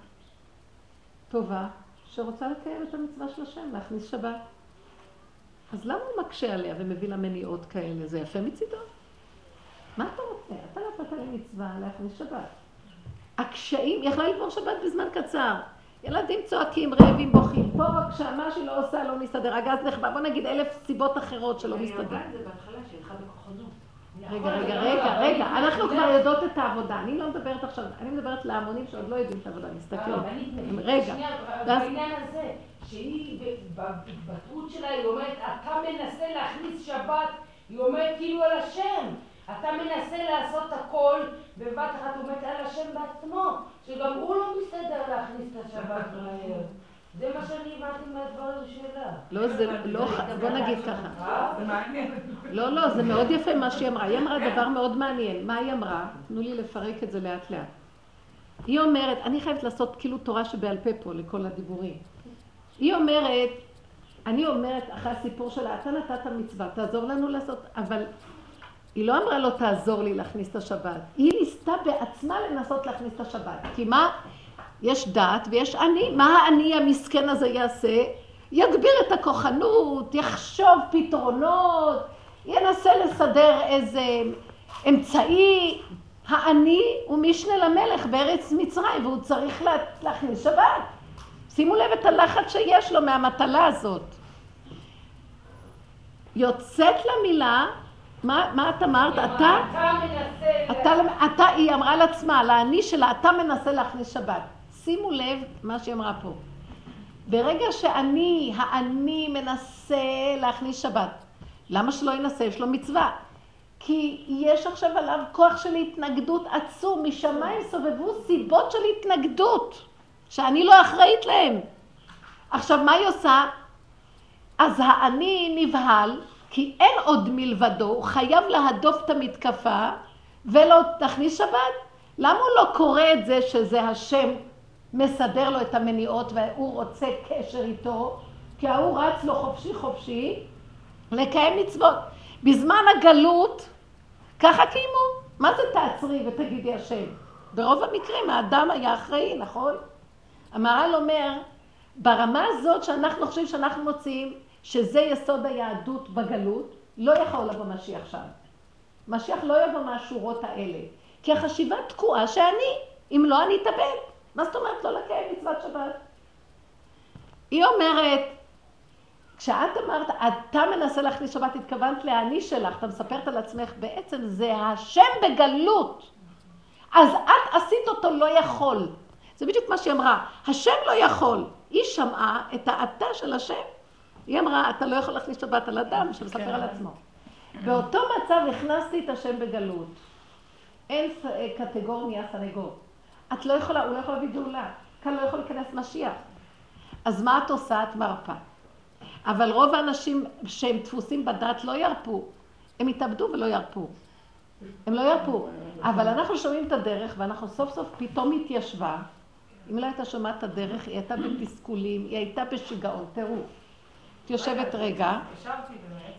טובה, שרוצה לקיים את המצווה של השם, להכניס שבת? אז למה הוא מקשה עליה ומביא לה מניעות כאלה? זה יפה מצידו? מה אתה רוצה? אתה לא נתת לי מצווה להכניס שבת. הקשיים, יכלה לגמור שבת בזמן קצר. ילדים צועקים, רעבים, בוכים. פה בבקשה, מה שהיא לא עושה לא מסתדר. הגז נחבא, בוא נגיד אלף סיבות אחרות שלא מסתדר. רגע, רגע, רגע, רגע, אנחנו כבר יודעות את העבודה. אני לא מדברת עכשיו, אני מדברת להמונים שעוד לא יודעים את העבודה, מסתכלים. רגע. בעניין הזה, שהיא בהתבטאות שלה, היא אומרת, אתה מנסה להכניס שבת, היא אומרת כאילו על השם. אתה מנסה לעשות הכל, בבת אחת הוא מת על השם בעצמו, שגם הוא לא מסתדר להכניס את השבת מהר. זה מה שאני הבנתי מהדבר שלה. לא, זה לא, בוא נגיד ככה. אה, לא, לא, זה מאוד יפה מה שהיא אמרה. היא אמרה דבר מאוד מעניין. מה היא אמרה? תנו לי לפרק את זה לאט לאט. היא אומרת, אני חייבת לעשות כאילו תורה שבעל פה פה לכל הדיבורים. היא אומרת, אני אומרת אחרי הסיפור שלה, אתה נתת מצווה, תעזור לנו לעשות, אבל היא לא אמרה לו תעזור לי להכניס את השבת, היא ניסתה בעצמה לנסות להכניס את השבת. כי מה? יש דת ויש אני. מה האני המסכן הזה יעשה? יגביר את הכוחנות, יחשוב פתרונות, ינסה לסדר איזה אמצעי. האני הוא משנה למלך בארץ מצרים והוא צריך להכניס שבת. שימו לב את הלחץ שיש לו מהמטלה הזאת. יוצאת למילה מה, מה את אמרת? אתה? אתה מנסה... אתה, היא אמרה לעצמה, לאני שלה, אתה מנסה להכניס שבת. שימו לב מה שהיא אמרה פה. ברגע שאני, האני מנסה להכניס שבת, למה שלא ינסה? יש לו מצווה. כי יש עכשיו עליו כוח של התנגדות עצום, משמיים סובבו סיבות של התנגדות, שאני לא אחראית להם. עכשיו, מה היא עושה? אז האני נבהל, כי אין עוד מלבדו, הוא חייב להדוף את המתקפה ולא תכניס שבת. למה הוא לא קורא את זה שזה השם מסדר לו את המניעות והוא רוצה קשר איתו? כי ההוא רץ לו חופשי חופשי לקיים מצוות. בזמן הגלות, ככה קיימו. מה זה תעצרי ותגידי השם? ברוב המקרים האדם היה אחראי, נכון? המהר"ל אומר, ברמה הזאת שאנחנו חושבים שאנחנו מוצאים שזה יסוד היהדות בגלות, לא יכול לבוא משיח שם. משיח לא יבוא מהשורות האלה, כי החשיבה תקועה שאני, אם לא אני אתאבד. מה זאת אומרת לא לקיים מצוות שבת? היא אומרת, כשאת אמרת, אתה מנסה להכניס שבת, התכוונת לאני שלך, אתה מספרת על עצמך, בעצם זה השם בגלות. אז את עשית אותו לא יכול. זה בדיוק מה שהיא אמרה, השם לא יכול. היא שמעה את האתה של השם. היא אמרה, אתה לא יכול להכניס שבת על אדם שמספר כן. על עצמו. באותו מצב הכנסתי את השם בגלות. אין אה, קטגור נהיה סנגור. את לא יכולה, הוא לא יכול להביא גאולה. כאן לא יכול להיכנס משיח. אז מה את עושה? את מרפה. אבל רוב האנשים שהם דפוסים בדת לא ירפו. הם יתאבדו ולא ירפו. הם לא ירפו. אבל אנחנו שומעים את הדרך, ואנחנו סוף סוף פתאום התיישבה. אם לא הייתה שומעת את הדרך, היא הייתה בתסכולים, היא הייתה בשיגעון, טירוף. יושבת רגע,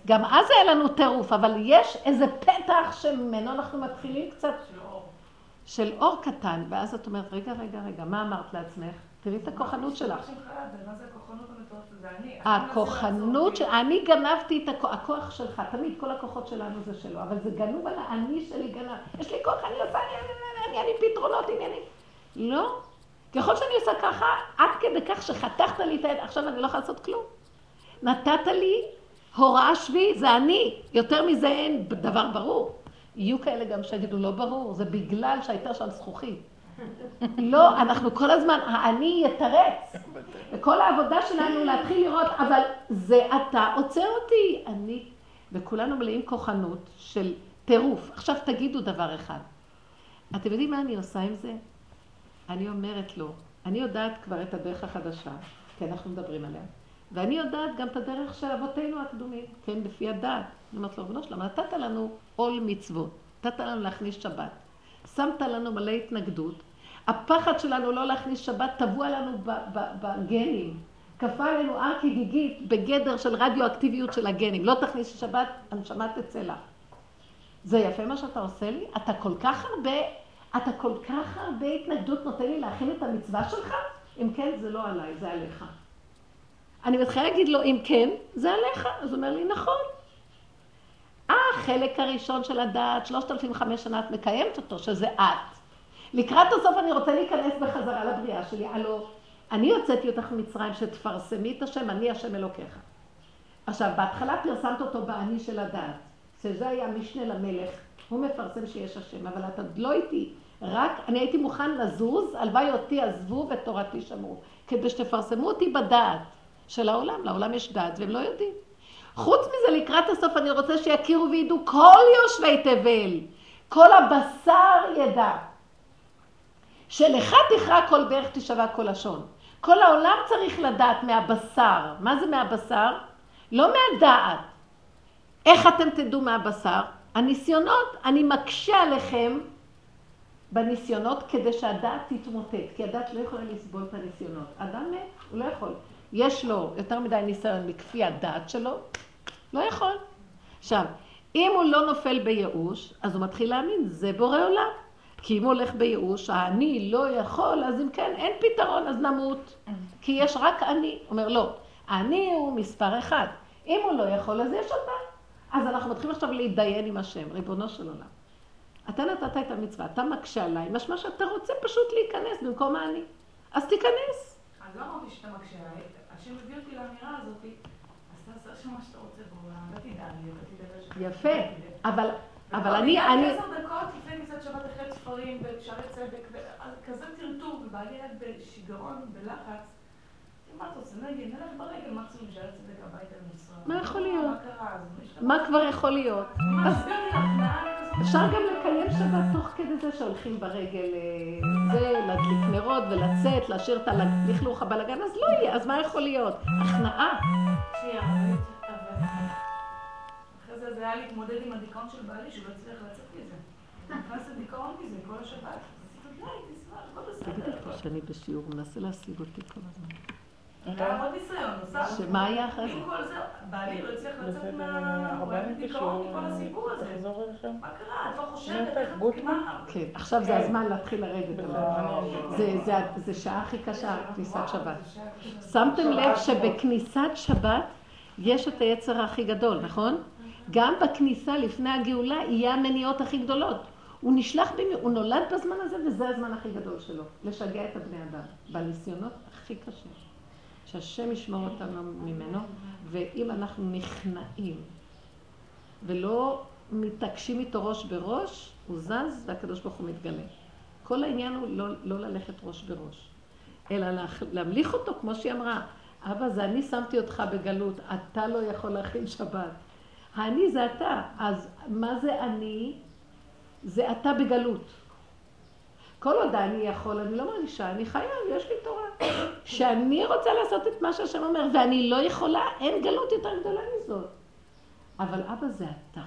גם אז היה לנו טירוף, אבל יש איזה פתח שממנו אנחנו מתחילים קצת... של אור קטן, ואז את אומרת, רגע, רגע, רגע, מה אמרת לעצמך? תראי את הכוחנות שלך. הכוחנות, אני גנבתי את הכוח, הכוח שלך, תמיד כל הכוחות שלנו זה שלו, אבל זה גנוב על האני שלי גנב. יש לי כוח, אני עושה, אני, אני פתרונות עניינים. לא. ככל שאני עושה ככה, עד כדי כך שחתכת לי את היד, עכשיו אני לא יכולה לעשות כלום. נתת לי הוראה שבי, זה אני. יותר מזה אין דבר ברור. יהיו כאלה גם שיגידו, לא ברור, זה בגלל שהייתה שם זכוכית. לא, אנחנו כל הזמן, האני יתרץ. וכל העבודה שלנו להתחיל לראות, אבל זה אתה עוצר אותי. אני, וכולנו מלאים כוחנות של טירוף. עכשיו תגידו דבר אחד. אתם יודעים מה אני עושה עם זה? אני אומרת לו, אני יודעת כבר את הדרך החדשה, כי אנחנו מדברים עליה. ואני יודעת גם את הדרך של אבותינו הקדומים, כן, לפי הדת. אני אומרת לו, רבנו שלום, נתת לנו עול מצוות, נתת לנו להכניס שבת, שמת לנו מלא התנגדות. הפחד שלנו לא להכניס שבת טבוע לנו בגנים. כפה עלינו הר כגיגית בגדר של רדיואקטיביות של הגנים. לא תכניס שבת, הנשמה תצא לה. זה יפה מה שאתה עושה לי? אתה כל כך הרבה, אתה כל כך הרבה התנגדות נותן לי להכין את המצווה שלך? אם כן, זה לא עליי, זה עליך. אני מתחילה להגיד לו, אם כן, זה עליך. אז הוא אומר לי, נכון. החלק הראשון של הדעת, 3,500 שנה את מקיימת אותו, שזה את. לקראת הסוף אני רוצה להיכנס בחזרה לבריאה שלי. הלו, אני הוצאתי אותך ממצרים שתפרסמי את השם, אני השם אלוקיך. עכשיו, בהתחלה פרסמת אותו באני של הדעת, שזה היה משנה למלך, הוא מפרסם שיש השם, אבל את עוד לא איתי. רק אני הייתי מוכן לזוז, הלוואי אותי עזבו ותורתי שמרו, כדי שתפרסמו אותי בדעת. של העולם, לעולם יש דת והם לא יודעים. חוץ מזה, לקראת הסוף אני רוצה שיכירו וידעו כל יושבי תבל, כל הבשר ידע. שלך תכרע כל ברך תשבע כל לשון. כל העולם צריך לדעת מהבשר. מה זה מהבשר? לא מהדעת. איך אתם תדעו מהבשר? הניסיונות, אני מקשה עליכם בניסיונות כדי שהדעת תתמוטט, כי הדעת לא יכולה לסבול את הניסיונות. אדם מת, הוא לא יכול. יש לו יותר מדי ניסיון מכפי הדעת שלו, לא יכול. עכשיו, אם הוא לא נופל בייאוש, אז הוא מתחיל להאמין, זה בורא עולם. כי אם הוא הולך בייאוש, האני לא יכול, אז אם כן, אין פתרון, אז נמות. כי יש רק אני. אומר, לא, אני הוא מספר אחד. אם הוא לא יכול, אז יש אותה. אז אנחנו מתחילים עכשיו להתדיין עם השם, ריבונו של עולם. אתה נתת את המצווה, אתה מקשה עליי, משמע שאתה רוצה פשוט להיכנס במקום האני. אז תיכנס. אז לא אמרתי שאתה מקשה עליי. השם הביא אותי לאמירה הזאת, אז תעשה מה שאתה רוצה בעולם, תדאג לי, לא תדאג יפה, אבל... אבל אני, אני... עשר דקות לפני כניסת שבת אחרי ספרים ושערי צדק, וכזה טרטור, ובעלי היה בשיגעון, בלחץ. מה אתה עושה? נגיד, נלך ברגל מקסימום שערי צדק הביתה למשרד. מה יכול להיות? מה כבר יכול להיות? מה, אפשר גם לקיים שבת תוך כדי זה שהולכים ברגל אה, זה, להדליק נרות ולצאת, להשאיר את הלכלוך הבלאגן, אז לא יהיה, אז מה יכול להיות? הכנעה. שנייה. אחרי זה זה היה להתמודד עם הדיכאון של בעלי, שהוא לא הצליח לצאת מזה. נכנס לדיכאון מזה כל השבת. תגידי. פה שאני בשיעור, מנסה להשיג אותי כל הזמן. היה עוד ניסיון נוסף. שמה היה אחרי זה? עם כל זה, בעלי לא הצליח לצאת מה... הוא היה בדיכאון מכל הסיפור הזה. מה קרה? את לא חושבת? כן, עכשיו זה הזמן להתחיל לרדת עליו. אני- זה, זה, זה שעה הכי קשה, כניסת שבת. שמתם לב שבכניסת שבת יש את היצר הכי גדול, נכון? גם בכניסה לפני הגאולה יהיה המניעות הכי גדולות. הוא נשלח, במי... הוא נולד בזמן הזה וזה הזמן הכי גדול שלו, לשגע את הבני אדם, בניסיונות הכי קשים. שהשם ישמור אותנו ממנו, ואם אנחנו נכנעים ולא מתעקשים איתו ראש בראש, הוא זז והקדוש ברוך הוא מתגלה. כל העניין הוא לא, לא ללכת ראש בראש, אלא להמליך אותו, כמו שהיא אמרה, אבא, זה אני שמתי אותך בגלות, אתה לא יכול להכין שבת. האני זה אתה, אז מה זה אני? זה אתה בגלות. כל עוד אני יכול, אני לא מרגישה, אני חייב, יש לי תורה. שאני רוצה לעשות את מה שהשם אומר, ואני לא יכולה, אין גלות יותר גדולה מזאת. אבל אבא זה אתה.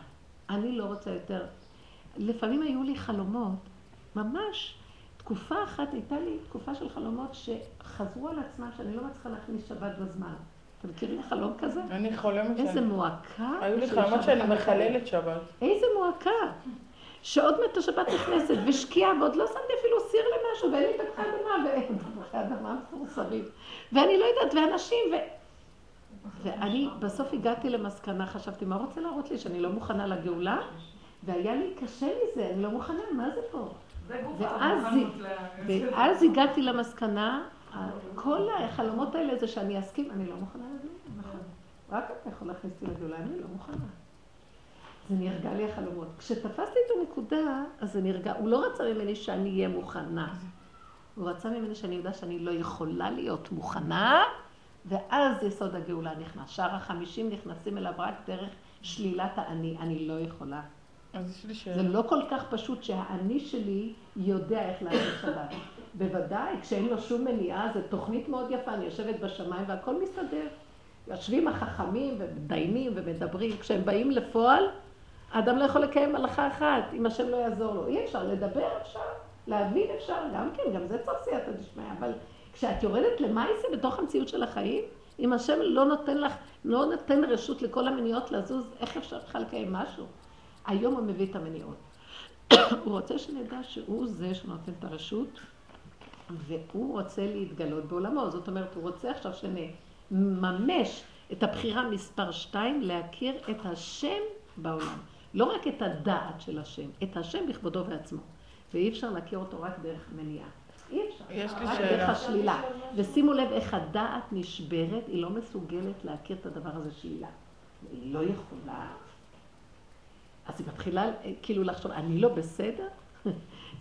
אני לא רוצה יותר. לפעמים היו לי חלומות, ממש, תקופה אחת הייתה לי תקופה של חלומות שחזרו על עצמם, שאני לא מצליחה להכניס שבת בזמן. אתם מכירים חלום כזה? אני חולמת איזה שאני... מועקה. היו לי חלומות שאני. מחללת שבת. איזה מועקה. שעוד מעט השבת נכנסת, ושקיעה, ועוד לא שמתי אפילו סיר למשהו, ואין לי תפוחי אדמה, ואין תפוחי אדמה מפורסמים. ואני לא יודעת, ואנשים, ו... ואני בסוף הגעתי למסקנה, חשבתי, מה רוצה להראות לי, שאני לא מוכנה לגאולה? והיה לי קשה מזה, אני לא מוכנה, מה זה פה? ואז. ואז הגעתי למסקנה, כל החלומות האלה זה שאני אסכים, אני לא מוכנה לגאולה, נכון. רק אתה יכול להכניס אותי לגאולה, אני לא מוכנה. זה נרגע לי החלומות. כשתפסתי את הנקודה, אז זה נרגע. הוא לא רצה ממני שאני אהיה מוכנה. הוא רצה ממני שאני יודע שאני לא יכולה להיות מוכנה, ואז יסוד הגאולה נכנס. שאר החמישים נכנסים אליו רק דרך שלילת האני. אני לא יכולה. זה. לא כל כך פשוט שהאני שלי יודע איך לעשות שבת. בוודאי, כשאין לו שום מניעה, זו תוכנית מאוד יפה, אני יושבת בשמיים והכל מסתדר. יושבים החכמים ומדיינים ומדברים, כשהם באים לפועל, האדם לא יכול לקיים הלכה אחת, אם השם לא יעזור לו. אי אפשר, לדבר אפשר, להבין אפשר, גם כן, גם זה צריך סייעתא דשמיא, אבל כשאת יורדת למעשה בתוך המציאות של החיים, אם השם לא נותן לך, לא נותן רשות לכל המניעות לזוז, איך אפשר בכלל לקיים משהו? היום הוא מביא את המניעות. הוא רוצה שנדע שהוא זה שנותן את הרשות, והוא רוצה להתגלות בעולמו. זאת אומרת, הוא רוצה עכשיו שנממש את הבחירה מספר שתיים, להכיר את השם בעולם. לא רק את הדעת של השם, את השם בכבודו ועצמו. ואי אפשר להכיר אותו רק דרך מניעה. אי אפשר. יש לי רק שאלה. דרך השלילה. ושימו לב איך הדעת נשברת, היא לא מסוגלת להכיר את הדבר הזה שלילה. היא לא יכולה. אז היא מתחילה אה, כאילו לחשוב, אני לא בסדר?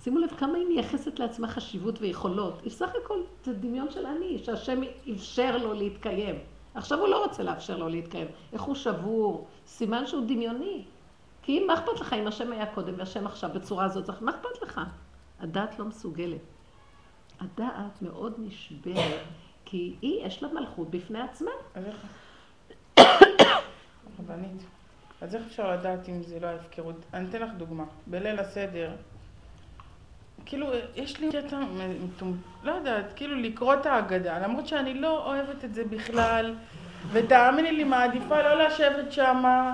שימו לב כמה היא מייחסת לעצמה חשיבות ויכולות. היא סך הכל, זה דמיון של אני, שהשם אפשר לו להתקיים. עכשיו הוא לא רוצה לאפשר לו להתקיים. איך הוא שבור? סימן שהוא דמיוני. כי אם, מה אכפת לך אם השם היה קודם והשם עכשיו בצורה הזאת? מה אכפת לך? הדעת לא מסוגלת. הדעת מאוד נשברת, כי היא, יש לה מלכות בפני עצמה. אז איך... רבנית, אז איך אפשר לדעת אם זה לא ההפקרות? אני אתן לך דוגמה. בליל הסדר, כאילו, יש לי קטע, מטומ- לא יודעת, כאילו לקרוא את ההגדה, למרות שאני לא אוהבת את זה בכלל, ותאמיני לי, מעדיפה לא לשבת שמה,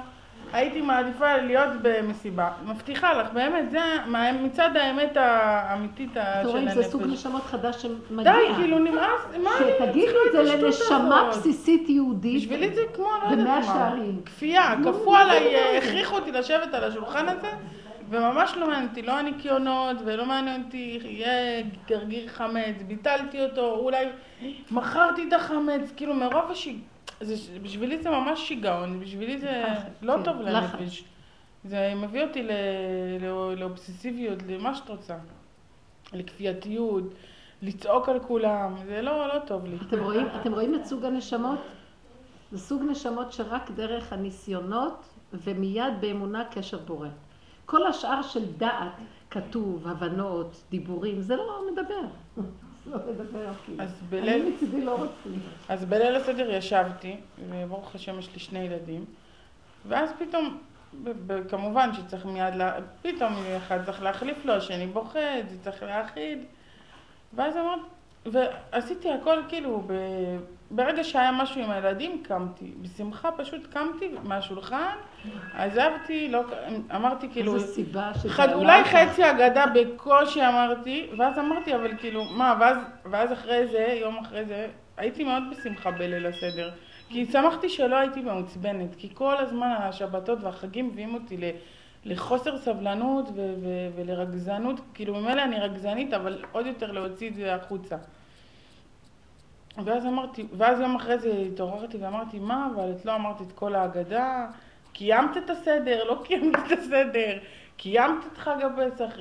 הייתי מעדיפה להיות במסיבה. מבטיחה לך, באמת, זה מה- מצד האמת האמיתית של רואים, זה סוג הנפש. נשמות חדש שמגיע. די, כאילו נמאס, מה אני שתגידו את צריכה זה את השטות לנשמה? בסיסית יהודית. בשבילי זה כמו, לא במאה יודעת מה, שערים. כפייה, כפו עליי, זה? הכריחו אותי לשבת על השולחן הזה, וממש לא מעניין אותי, לא הניקיונות, ולא מעניין אותי, יהיה גרגיר חמץ, ביטלתי אותו, אולי מכרתי את החמץ, כאילו מרוב השיג... זה, בשבילי זה ממש שיגעון, בשבילי זה לא כן, טוב. לנפש. זה מביא אותי לא- לאובססיביות, למה שאת רוצה. לכפייתיות, לצעוק על כולם, זה לא, לא טוב לי. אתם רואים, אתם רואים את סוג הנשמות? זה סוג נשמות שרק דרך הניסיונות ומיד באמונה קשר בורא. כל השאר של דעת, כתוב, הבנות, דיבורים, זה לא מדבר. לא מדבר אפילו. אני מצידי לא. אז בליל הסדר ישבתי, וברוך השם יש לי שני ילדים, ואז פתאום, כמובן שצריך מיד, לה... פתאום אחד צריך להחליף לו, השני בוכה, זה צריך להאכיל, ואז אמרתי, ועשיתי הכל כאילו, ב... ברגע שהיה משהו עם הילדים, קמתי. בשמחה פשוט קמתי מהשולחן, עזבתי, לא... אמרתי כאילו... איזו סיבה חד, שתעלה אולי. חצי אגדה בקושי אמרתי, ואז אמרתי, אבל כאילו, מה, ואז, ואז אחרי זה, יום אחרי זה, הייתי מאוד בשמחה בליל הסדר. כי שמחתי שלא הייתי מעוצבנת, כי כל הזמן השבתות והחגים מביאים אותי ל, לחוסר סבלנות ו, ו, ולרגזנות, כאילו ממילא אני רגזנית, אבל עוד יותר להוציא את זה החוצה. ואז אמרתי, ואז יום אחרי זה התעוררתי ואמרתי, מה, אבל את לא אמרת את כל ההגדה, קיימת את הסדר, לא קיימת את הסדר, קיימת את חג הפסח,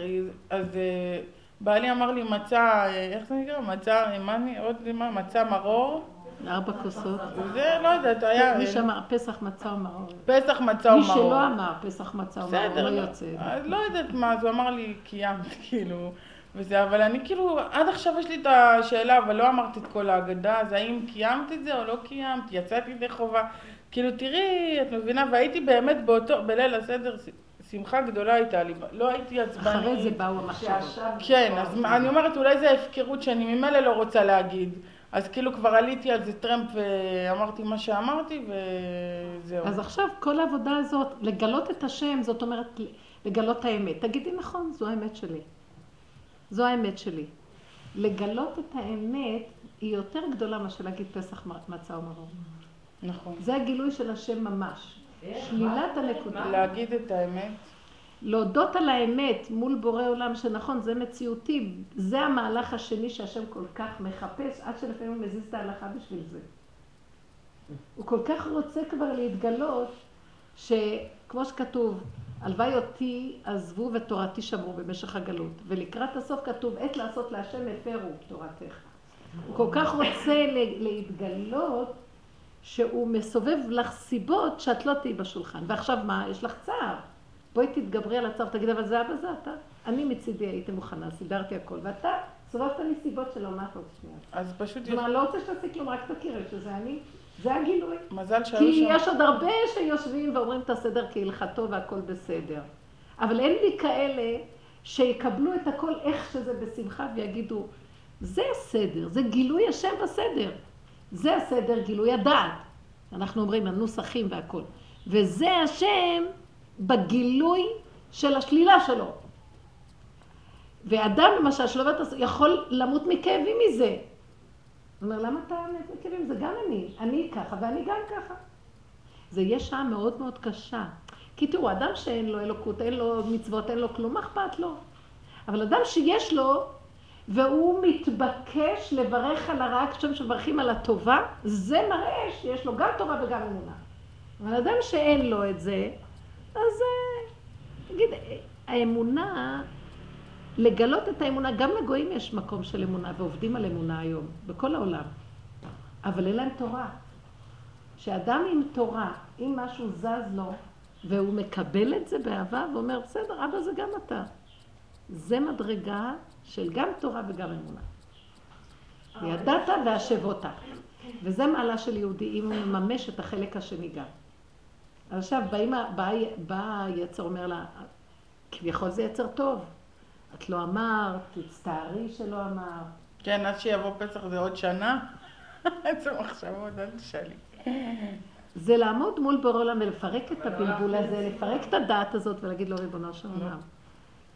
אז אה, בעלי אמר לי מצה, אה, איך זה נקרא? מצה, מה אני, עוד מה, מצה מרור, ארבע כוסות. זה לא יודעת, היה מי שאמר פסח מצה ומרור. פסח מצה מי ומרור. שלא אמר פסח מצה ומרור לא לא, יוצא. אז לא יודעת מה, אז הוא אמר לי, קיימת, כאילו, וזה, אבל אני כאילו, עד עכשיו יש לי את השאלה, אבל לא אמרתי את כל ההגדה, אז האם קיימת את זה או לא קיימת, יצאתי ידי חובה, כאילו, תראי, את מבינה, והייתי באמת באותו, בליל הסדר, שמחה גדולה הייתה לי, לא הייתי עצבנית. אחרי זה באו המחשבות. כן, אז מה- אני אומרת, אולי זה הפקרות שאני ממילא לא רוצה להגיד. אז כאילו כבר עליתי על זה טרמפ ואמרתי מה שאמרתי וזהו. אז עכשיו כל העבודה הזאת, לגלות את השם, זאת אומרת לגלות האמת. תגידי נכון, זו האמת שלי. זו האמת שלי. לגלות את האמת היא יותר גדולה מאשר להגיד פסח מצה ומרור. נכון. זה הגילוי של השם ממש. שלילת הנקודה. להגיד את האמת. להודות על האמת מול בורא עולם שנכון, זה מציאותי, זה המהלך השני שהשם כל כך מחפש, עד שלפעמים הוא מזיז את ההלכה בשביל זה. הוא כל כך רוצה כבר להתגלות, שכמו שכתוב, הלוואי אותי עזבו ותורתי שמרו במשך הגלות, ולקראת הסוף כתוב, עת לעשות להשם הפרו תורתך. הוא כל כך רוצה להתגלות, שהוא מסובב לך סיבות שאת לא תהיי בשולחן. ועכשיו מה? יש לך צער. בואי תתגברי על הצער, תגידי, אבל זה אבא זה אתה. אני מצידי הייתי מוכנה, סידרתי הכל, ואתה סובבת לי סיבות שלא מה אתה עוד שנייה. אז פשוט אני לא רוצה שתעשי כלום, רק תכירי שזה אני, זה הגילוי. מזל שהיו כי שם. יש עוד הרבה שיושבים ואומרים את הסדר כהלכתו והכל בסדר. אבל אין לי כאלה שיקבלו את הכל איך שזה בשמחה ויגידו, זה הסדר, זה גילוי השם בסדר. זה הסדר, גילוי הדעת. אנחנו אומרים, הנוסחים והכל. וזה השם בגילוי של השלילה שלו. ואדם למשל שלא יכול למות מכאבים מזה. הוא אומר, למה אתה מת מכאבים? זה גם אני. אני ככה ואני גם ככה. זה יהיה שעה מאוד מאוד קשה. כי תראו, אדם שאין לו אלוקות, אין לו מצוות, אין לו כלום, מה אכפת לו? אבל אדם שיש לו, והוא מתבקש לברך על הרע כשם שמברכים על הטובה, זה מראה שיש לו גם תורה וגם אמונה. אבל אדם שאין לו את זה, אז אה, נגיד, אה, האמונה, לגלות את האמונה, גם לגויים יש מקום של אמונה, ועובדים על אמונה היום, בכל העולם. אבל אין להם תורה. שאדם עם תורה, אם משהו זז לו, והוא מקבל את זה באהבה, ואומר, בסדר, אבא זה גם אתה. זה מדרגה של גם תורה וגם אמונה. וידעת והשבות. וזה מעלה של יהודי, אם הוא מממש את החלק השני גם. עכשיו בא היצר, אומר לה, כביכול זה יצר טוב. את לא אמרת, תצטערי שלא אמרת. כן, עד שיבוא פסח זה עוד שנה. איזה מחשבות, אל תשאלי. זה לעמוד מול בורא עולם ולפרק את הבלבול הזה, לפרק את הדעת הזאת ולהגיד לו, ריבונו של עולם,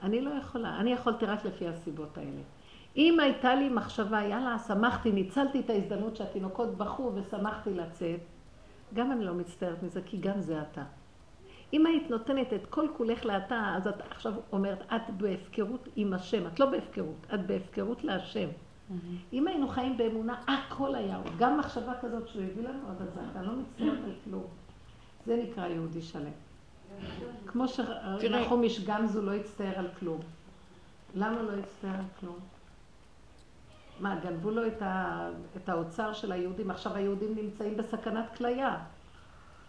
אני לא יכולה, אני יכולתי רק לפי הסיבות האלה. אם הייתה לי מחשבה, יאללה, שמחתי, ניצלתי את ההזדמנות שהתינוקות בכו ושמחתי לצאת, גם אני לא מצטערת מזה, כי גם זה אתה. אם היית נותנת את כל כולך לאתה, אז את עכשיו אומרת, את בהפקרות עם השם, את לא בהפקרות, את בהפקרות להשם. אם היינו חיים באמונה, הכל היה עוד. גם מחשבה כזאת שהוא הביא לנו, אבל זה אתה לא מצטערת על כלום. זה נקרא יהודי שלם. כמו שנחום איש גמזו לא הצטער על כלום. למה לא הצטער על כלום? מה, גנבו לו את, ה... את האוצר של היהודים, עכשיו היהודים נמצאים בסכנת כליה.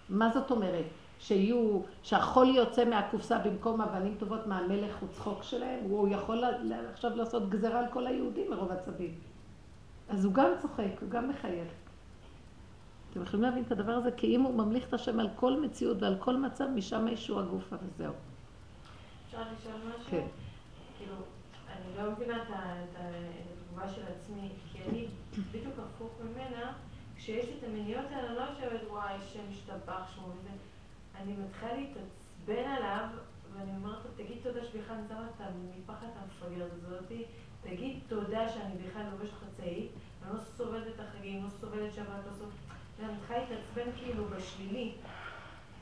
מה זאת אומרת? שיהיו, שהחול יוצא מהקופסה במקום אבנים טובות מהמלך וצחוק שלהם, הוא יכול עכשיו לעשות גזרה על כל היהודים מרוב עצבים. אז הוא גם צוחק, הוא גם מחייך. אתם יכולים להבין את הדבר הזה? כי אם הוא ממליך את השם על כל מציאות ועל כל מצב, משם ישוע הגופה וזהו. אפשר לשאול משהו? כן. כאילו, אני לא מבינה את התגובה של עצמי, כי אני בדיוק הפוך ממנה, כשיש את המניות האלה, לא יושבת, וואי, שם השתבח שמו וזה. אני מתחילה להתעצבן עליו, ואני אומרת לו, תגיד תודה שבכלל אני שמה את המטפחת המפגרת הזאתי, תגיד תודה שאני בכלל לובשת חצאית, אני לא סובלת את החגים, לא סובלת שבת, לא סובלת... ואני מתחילה להתעצבן כאילו בשלילי.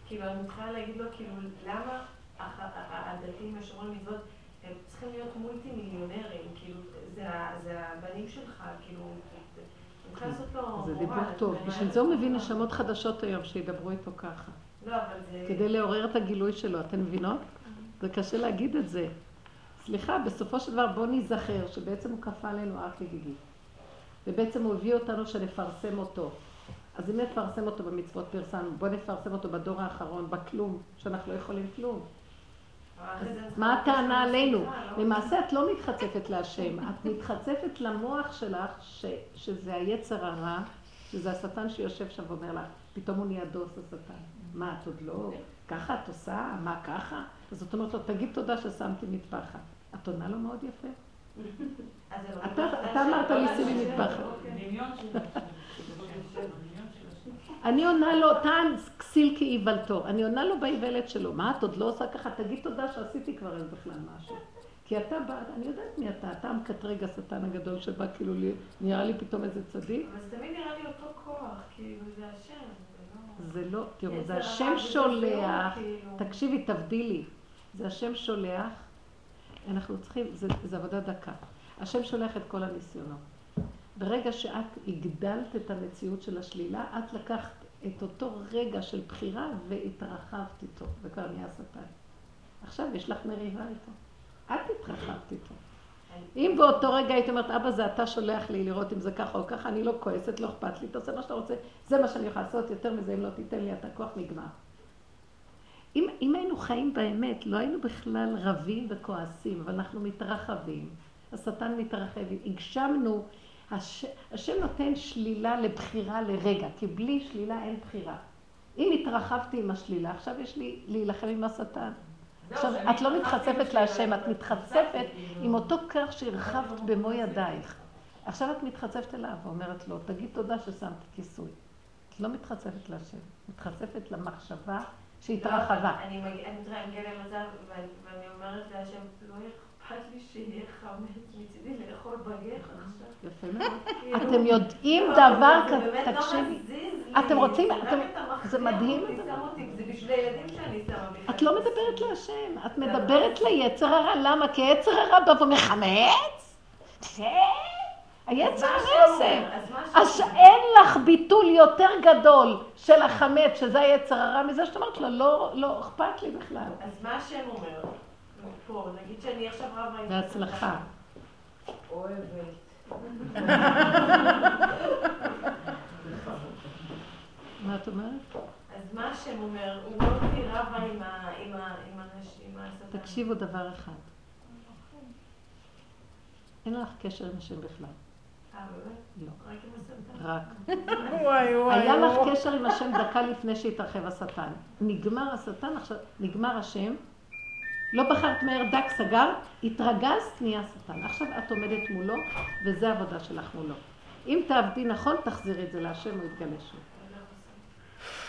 כאילו, אני מתחילה להגיד לו, כאילו, למה הדתיים והשומרים מצוות, הם צריכים להיות מולטי מיליונרים, כאילו, זה הבנים שלך, כאילו, אני זה דיבור טוב, בשביל זה הוא מביא נשמות חדשות היום, שידברו איתו ככה. לא, אבל זה... כדי לעורר את הגילוי שלו, אתן מבינות? זה קשה להגיד את זה. סליחה, בסופו של דבר בוא ניזכר שבעצם הוא כפה עלינו אך לגיגי. ובעצם הוא הביא אותנו שנפרסם אותו. אז אם נפרסם אותו במצוות פרסמנו, בוא נפרסם אותו בדור האחרון, בכלום, שאנחנו לא יכולים כלום. מה הטענה עלינו? למעשה את לא מתחצפת להשם, את מתחצפת למוח שלך ש, שזה היצר הרע, שזה השטן שיושב שם ואומר לך, פתאום הוא נהיה דוס השטן. מה, את עוד לא, ככה את עושה? מה ככה? אז זאת אומרת לו, תגיד תודה ששמתי מטפחת. את עונה לו מאוד יפה. אתה אמרת לי שימי מטפחת. אני עונה לו, טען כסיל כאיוולתו. אני עונה לו באיוולת שלו. מה, את עוד לא עושה ככה? תגיד תודה שעשיתי כבר איזה בכלל משהו. כי אתה בא, אני יודעת מי אתה, אתה המקטרג השטן הגדול שבא כאילו, נראה לי פתאום איזה צדיק. אבל זה תמיד נראה לי אותו כוח, כאילו זה השם. זה לא, תראו, זה השם שולח, כאילו. תקשיבי, תבדילי, זה השם שולח, אנחנו צריכים, זה, זה עבודה דקה. השם שולח את כל הניסיונות. ברגע שאת הגדלת את המציאות של השלילה, את לקחת את אותו רגע של בחירה והתרחבת איתו, וכבר נהיה שטן. עכשיו יש לך מריבה איתו. את התרחבת איתו. אם באותו רגע הייתי אומרת, אבא זה אתה שולח לי לראות אם זה ככה או ככה, אני לא כועסת, לא אכפת לי, תעשה מה שאתה רוצה, זה מה שאני יכולה לעשות, יותר מזה אם לא תיתן לי את הכוח, נגמר. אם, אם היינו חיים באמת, לא היינו בכלל רבים וכועסים, אבל אנחנו מתרחבים, השטן מתרחב, הגשמנו, הש, השם נותן שלילה לבחירה לרגע, כי בלי שלילה אין בחירה. אם התרחבתי עם השלילה, עכשיו יש לי להילחם עם השטן. עכשיו, את לא מתחצפת להשם, את מתחצפת עם אותו כך שהרחבת במו ידייך. עכשיו את מתחצפת אליו ואומרת לו, תגיד תודה ששמת כיסוי. את לא מתחצפת להשם, מתחצפת למחשבה שהתרחבה. אני מגיעה למצב ואני אומרת להשם, לא אכפת מאוד. כאילו, אתם יודעים דבר כזה, לא תקשיבי. אתם רוצים, זה מדהים. את לא מדברת להשם, את מדברת ליצר הרע. למה? כי היצר הרע בא ואומר חמץ? היצר הרע. אז אין לך ביטול יותר גדול של החמץ, שזה היצר הרע, מזה שאת אומרת לו, לא, לא אכפת לי בכלל. אז מה השם אומר? פה, נגיד שאני עכשיו רבה עם... בהצלחה. אוהבת. מה את אומרת? אז מה השם אומר? הוא לא אותי רבה עם השטן. תקשיבו דבר אחד. אין לך קשר עם השם בכלל. אה, לא. רק עם השטן? רק. היה לך קשר עם השם דקה לפני שהתרחב השטן. נגמר השטן, עכשיו, נגמר השם, לא בחרת מהר דק, סגר, התרגזת, נהיה שטן. עכשיו את עומדת מולו, וזה העבודה שלך מולו. אם תעבדי נכון, תחזירי את זה להשם, הוא יתגלה שוב.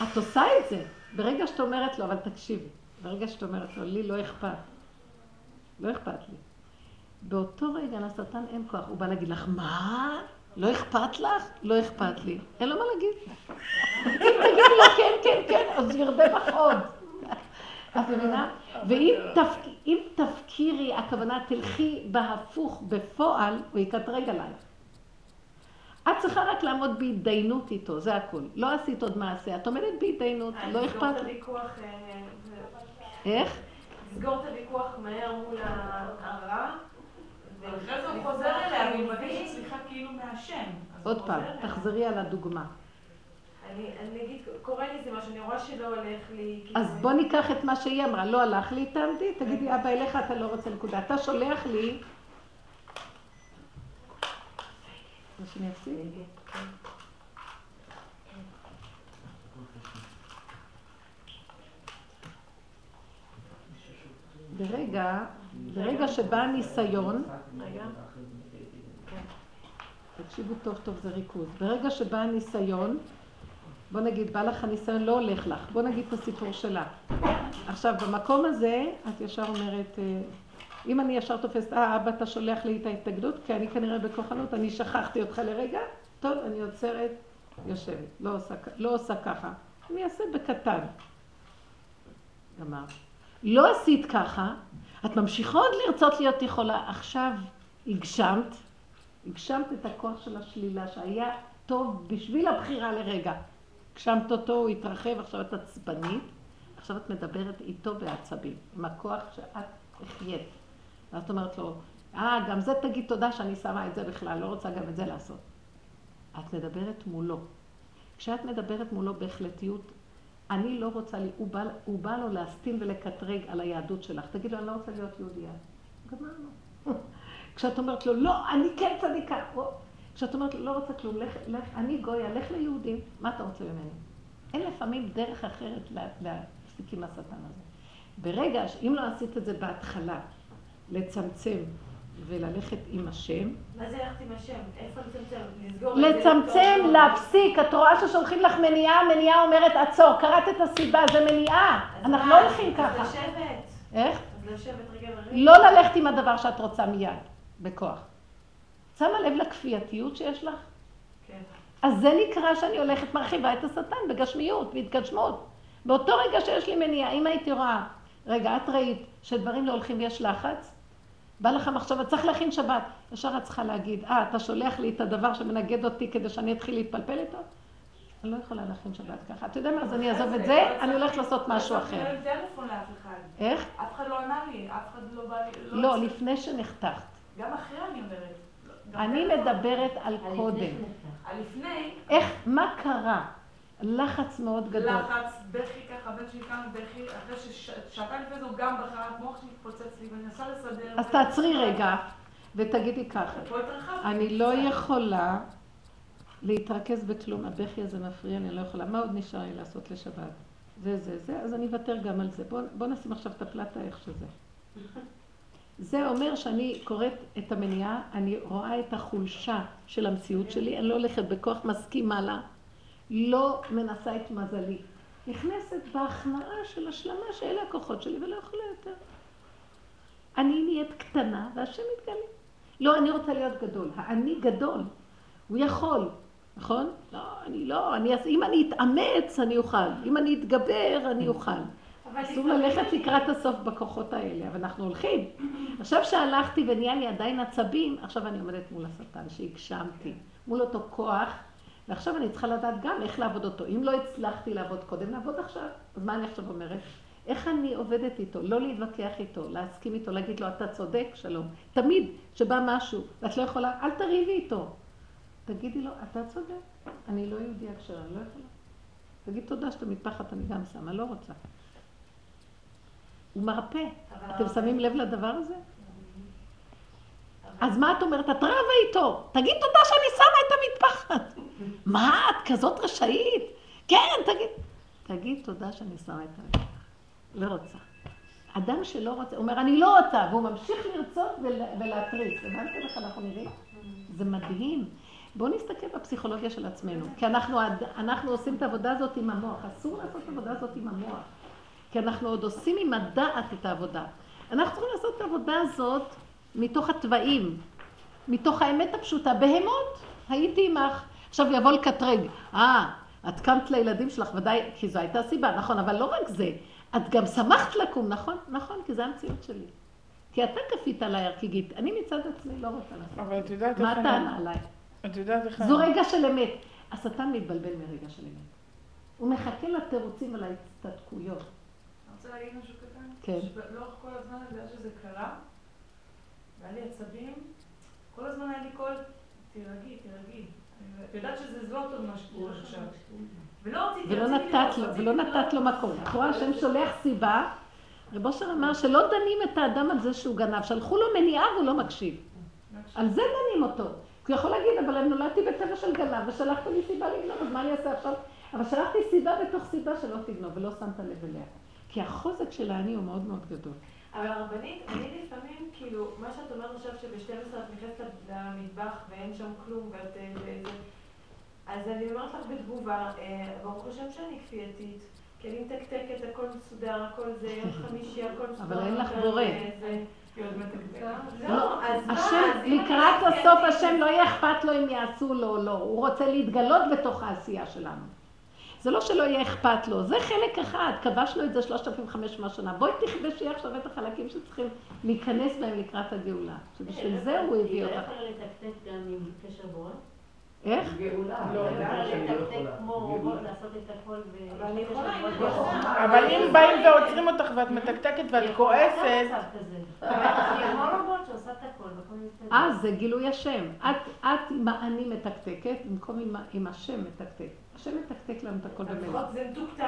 את עושה את זה. ברגע שאת אומרת לו, אבל תקשיבי, ברגע שאת אומרת לו, לי לא אכפת. לא אכפת לי. באותו רגע לשטן אין כוח. הוא בא להגיד לך, מה? לא אכפת לך? לא אכפת לי. אין לו מה להגיד. אם תגידי לו כן, כן, כן, אז ירדה בך עוד. את מבינה? ואם תפ... תפקירי, הכוונה תלכי בהפוך בפועל, הוא יקטרג עלייך. את צריכה רק לעמוד בהתדיינות איתו, זה הכל. לא עשית עוד מעשה, את עומדת בהתדיינות, לא אכפת... לסגור את הוויכוח... אה, איך? לסגור את הוויכוח מהר מול הרע. ואחרי זה הוא חוזר אליה, והיא מבקשת סליחה כאילו מהשם. עוד פעם, תחזרי על הדוגמה. אני, אני אגיד, קורה לי זה משהו, אני רואה שלא הולך לי. אז בוא ניקח את מה שהיא אמרה, לא הלך לי, תעמדי, תגידי, אבא, אליך אתה לא רוצה נקודה. אתה שולח לי... ברגע, ברגע שבא הניסיון, תקשיבו טוב טוב, זה ריכוז. ברגע שבא הניסיון, בוא נגיד, בא לך הניסיון, לא הולך לך. בוא נגיד את הסיפור שלה. עכשיו, במקום הזה, את ישר אומרת, אה, אם אני ישר תופסת, אה, אבא, אתה שולח לי את ההתנגדות, כי אני כנראה בכוחנות, אני שכחתי אותך לרגע, טוב, אני עוצרת, יושבת, לא עושה, לא עושה ככה. אני אעשה בקטן. גמר. לא עשית ככה, את ממשיכה עוד לרצות להיות יכולה. עכשיו הגשמת, הגשמת את הכוח של השלילה שהיה טוב בשביל הבחירה לרגע. הגשמת אותו, הוא התרחב, עכשיו את עצבנית, עכשיו את מדברת איתו בעצבים, עם הכוח שאת החיית. ואת אומרת לו, אה, גם זה תגיד תודה שאני שמה את זה בכלל, לא רוצה גם את זה לעשות. את מדברת מולו. כשאת מדברת מולו בהחלטיות, אני לא רוצה, לי, הוא, בא, הוא בא לו להסתין ולקטרג על היהדות שלך. תגיד לו, אני לא רוצה להיות יהודייה. גמרנו. כשאת אומרת לו, לא, אני כן צדיקה. כשאת אומרת לא רוצה כלום, לך, לך, אני גויה, לך ליהודים, מה אתה רוצה ממני? אין לפעמים דרך אחרת להפסיק עם השטן הזה. ברגע, אם לא עשית את זה בהתחלה, לצמצם וללכת עם השם. מה זה ללכת עם השם? איפה לצמצם? לסגור לצמצם, להפסיק. את רואה ששולחים לך מניעה, המניעה אומרת עצור. קראת את הסיבה, זה מניעה. אנחנו לא הולכים ככה. אז לשבת. איך? אז לשבת רגע ורגע. לא ללכת עם הדבר שאת רוצה מיד, בכוח. שמה לב לכפייתיות שיש לך? כן. אז זה נקרא שאני הולכת מרחיבה את השטן בגשמיות, בהתגשמות. באותו רגע שיש לי מניעה, אם הייתי רואה, רגע, את ראית שדברים לא הולכים ויש לחץ, בא לך מחשבה, צריך להכין שבת. ישר את צריכה להגיד, אה, אתה שולח לי את הדבר שמנגד אותי כדי שאני אתחיל להתפלפל איתו? אני לא יכולה להכין שבת ככה. אתה יודע מה, אז אני אעזוב את זה, אני הולכת לעשות משהו אחר. לא טלפון לאף אחד. איך? אף אחד לא ענה לי, אף אחד לא בא לי... לא, לפני שנחתכת. גם אחרי אני אומרת. אני מדברת על קודם. על לפני... איך, מה קרה? לחץ מאוד גדול. לחץ, בכי ככה, הבן שלי קם בכי, אחרי ששעתיים לפני זה הוא גם בכה, המוח שלי מתפוצץ לי, ואני מנסה לסדר. אז תעצרי רגע, ותגידי ככה. אני לא יכולה להתרכז בכלום, הבכי הזה מפריע אני לא יכולה. מה עוד נשאר לי לעשות לשבת? זה, זה, זה, אז אני אוותר גם על זה. בוא, בוא נשים עכשיו את הפלטה איך שזה. זה אומר שאני קוראת את המניעה, אני רואה את החולשה של המציאות שלי, אני לא הולכת בכוח, מסכימה לה, לא מנסה את מזלי. נכנסת בהכנעה של השלמה שאלה הכוחות שלי ולא יכולה יותר. אני נהיית קטנה והשם מתגלה. לא, אני רוצה להיות גדול. האני גדול. הוא יכול, נכון? לא, אני לא, אני, אם אני אתאמץ אני אוכל, אם אני אתגבר אני אוכל. אסור ללכת לקראת הסוף בכוחות האלה, אבל אנחנו הולכים. עכשיו שהלכתי ונהיה לי עדיין עצבים, עכשיו אני עומדת מול השטן שהגשמתי, מול אותו כוח, ועכשיו אני צריכה לדעת גם איך לעבוד אותו. אם לא הצלחתי לעבוד קודם, לעבוד עכשיו. אז מה אני עכשיו אומרת? איך אני עובדת איתו? לא להתווכח איתו, להסכים איתו, להגיד לו, אתה צודק, שלום. תמיד כשבא משהו ואת לא יכולה, אל תריבי איתו. תגידי לו, אתה צודק, אני לא יהודייה כשרה, אני לא יכולה. תגיד תודה שאתה מטפחת, אני גם שמה, לא רוצה. הוא מרפא. אתם שמים לב לדבר הזה? אז מה את אומרת? את רבה איתו. תגיד תודה שאני שמה את המטפחת. מה, את כזאת רשאית? כן, תגיד. תגיד תודה שאני שמה את המטפחת. לא רוצה. אדם שלא רוצה, אומר, אני לא רוצה, והוא ממשיך לרצות ולהתריס. הבנתם איך אנחנו נראים? זה מדהים. בואו נסתכל בפסיכולוגיה של עצמנו, כי אנחנו, אנחנו עושים את העבודה הזאת עם המוח. אסור לעשות את העבודה הזאת עם המוח. כי אנחנו עוד עושים עם הדעת את העבודה. אנחנו צריכים לעשות את העבודה הזאת מתוך התוואים, מתוך האמת הפשוטה. בהמות, הייתי עמך. עכשיו יבוא לקטרג, אה, את קמת לילדים שלך, ודאי, כי זו הייתה סיבה, נכון, אבל לא רק זה, את גם שמחת לקום, נכון? נכון, כי זו המציאות שלי. כי אתה כפית עליי הרכיגית, אני מצד עצמי לא רוצה לעשות. אבל את יודעת מה הטענה עליי? את יודעת איך... זו רגע של אמת. השטן מתבלבל מרגע של אמת. הוא מחכה לתירוצים ולהצטדקויות. רוצה להגיד משהו קטן? כן. לאורך כל הזמן הזה, עד שזה קרה, והיה לי עצבים, כל הזמן היה לי קול, תירגעי, תירגעי. את יודעת שזה לא טוב מה שקורה עכשיו. ולא רציתי, ולא נתת לו, ולא. נתת לו מקום. את רואה השם שולח סיבה. רב אושר אמר שלא דנים את האדם על זה שהוא גנב, שלחו לו מניעה והוא לא מקשיב. על זה דנים אותו. כי הוא יכול להגיד, אבל אני נולדתי בטבע של גנב, ושלחת לי סיבה לגנוב, אז מה אני אעשה עכשיו? אבל שלחתי סיבה בתוך סיבה שלא תגנוב, ולא שמת לב אליה. כי החוזק של העני הוא מאוד מאוד גדול. אבל הרבנית, אני לפעמים, כאילו, מה שאת אומרת עכשיו שב-12 את נכנסת למטבח ואין שם כלום ואת... אה, אז אני אומרת לך בתגובה, אה, ברוך השם שאני כפייתית, כי אני מתקתקת, הכל מסודר, הכל זה, יום חמישי, הכל מסודר. אבל אין לך בורא. לא, מה? השם, לקראת הסוף השם לא יהיה אכפת לו אם יעשו לו או לא, הוא רוצה להתגלות בתוך העשייה שלנו. זה לא שלא יהיה אכפת לו, זה חלק אחד, כבשנו את זה 3,500 שנה. בואי תכבשי עכשיו את החלקים שצריכים להיכנס בהם לקראת הגאולה. שבשביל זה הוא הביא היא לא אותך. יכולה לתקתק גם עם קשר בורא? איך? גאולה. לא, היא יכולה שאני לתקתק יכולה. כמו רובוט, לעשות את הכל ו... אבל אם אם באים ועוצרים אותך ואת מתקתקת ואת כועסת. אה, זה גילוי השם. את, עם האני מתקתקת, במקום עם, השם מתקתק. השם מתקתק לנו את הכל במילא. לפחות זה מתוקתק.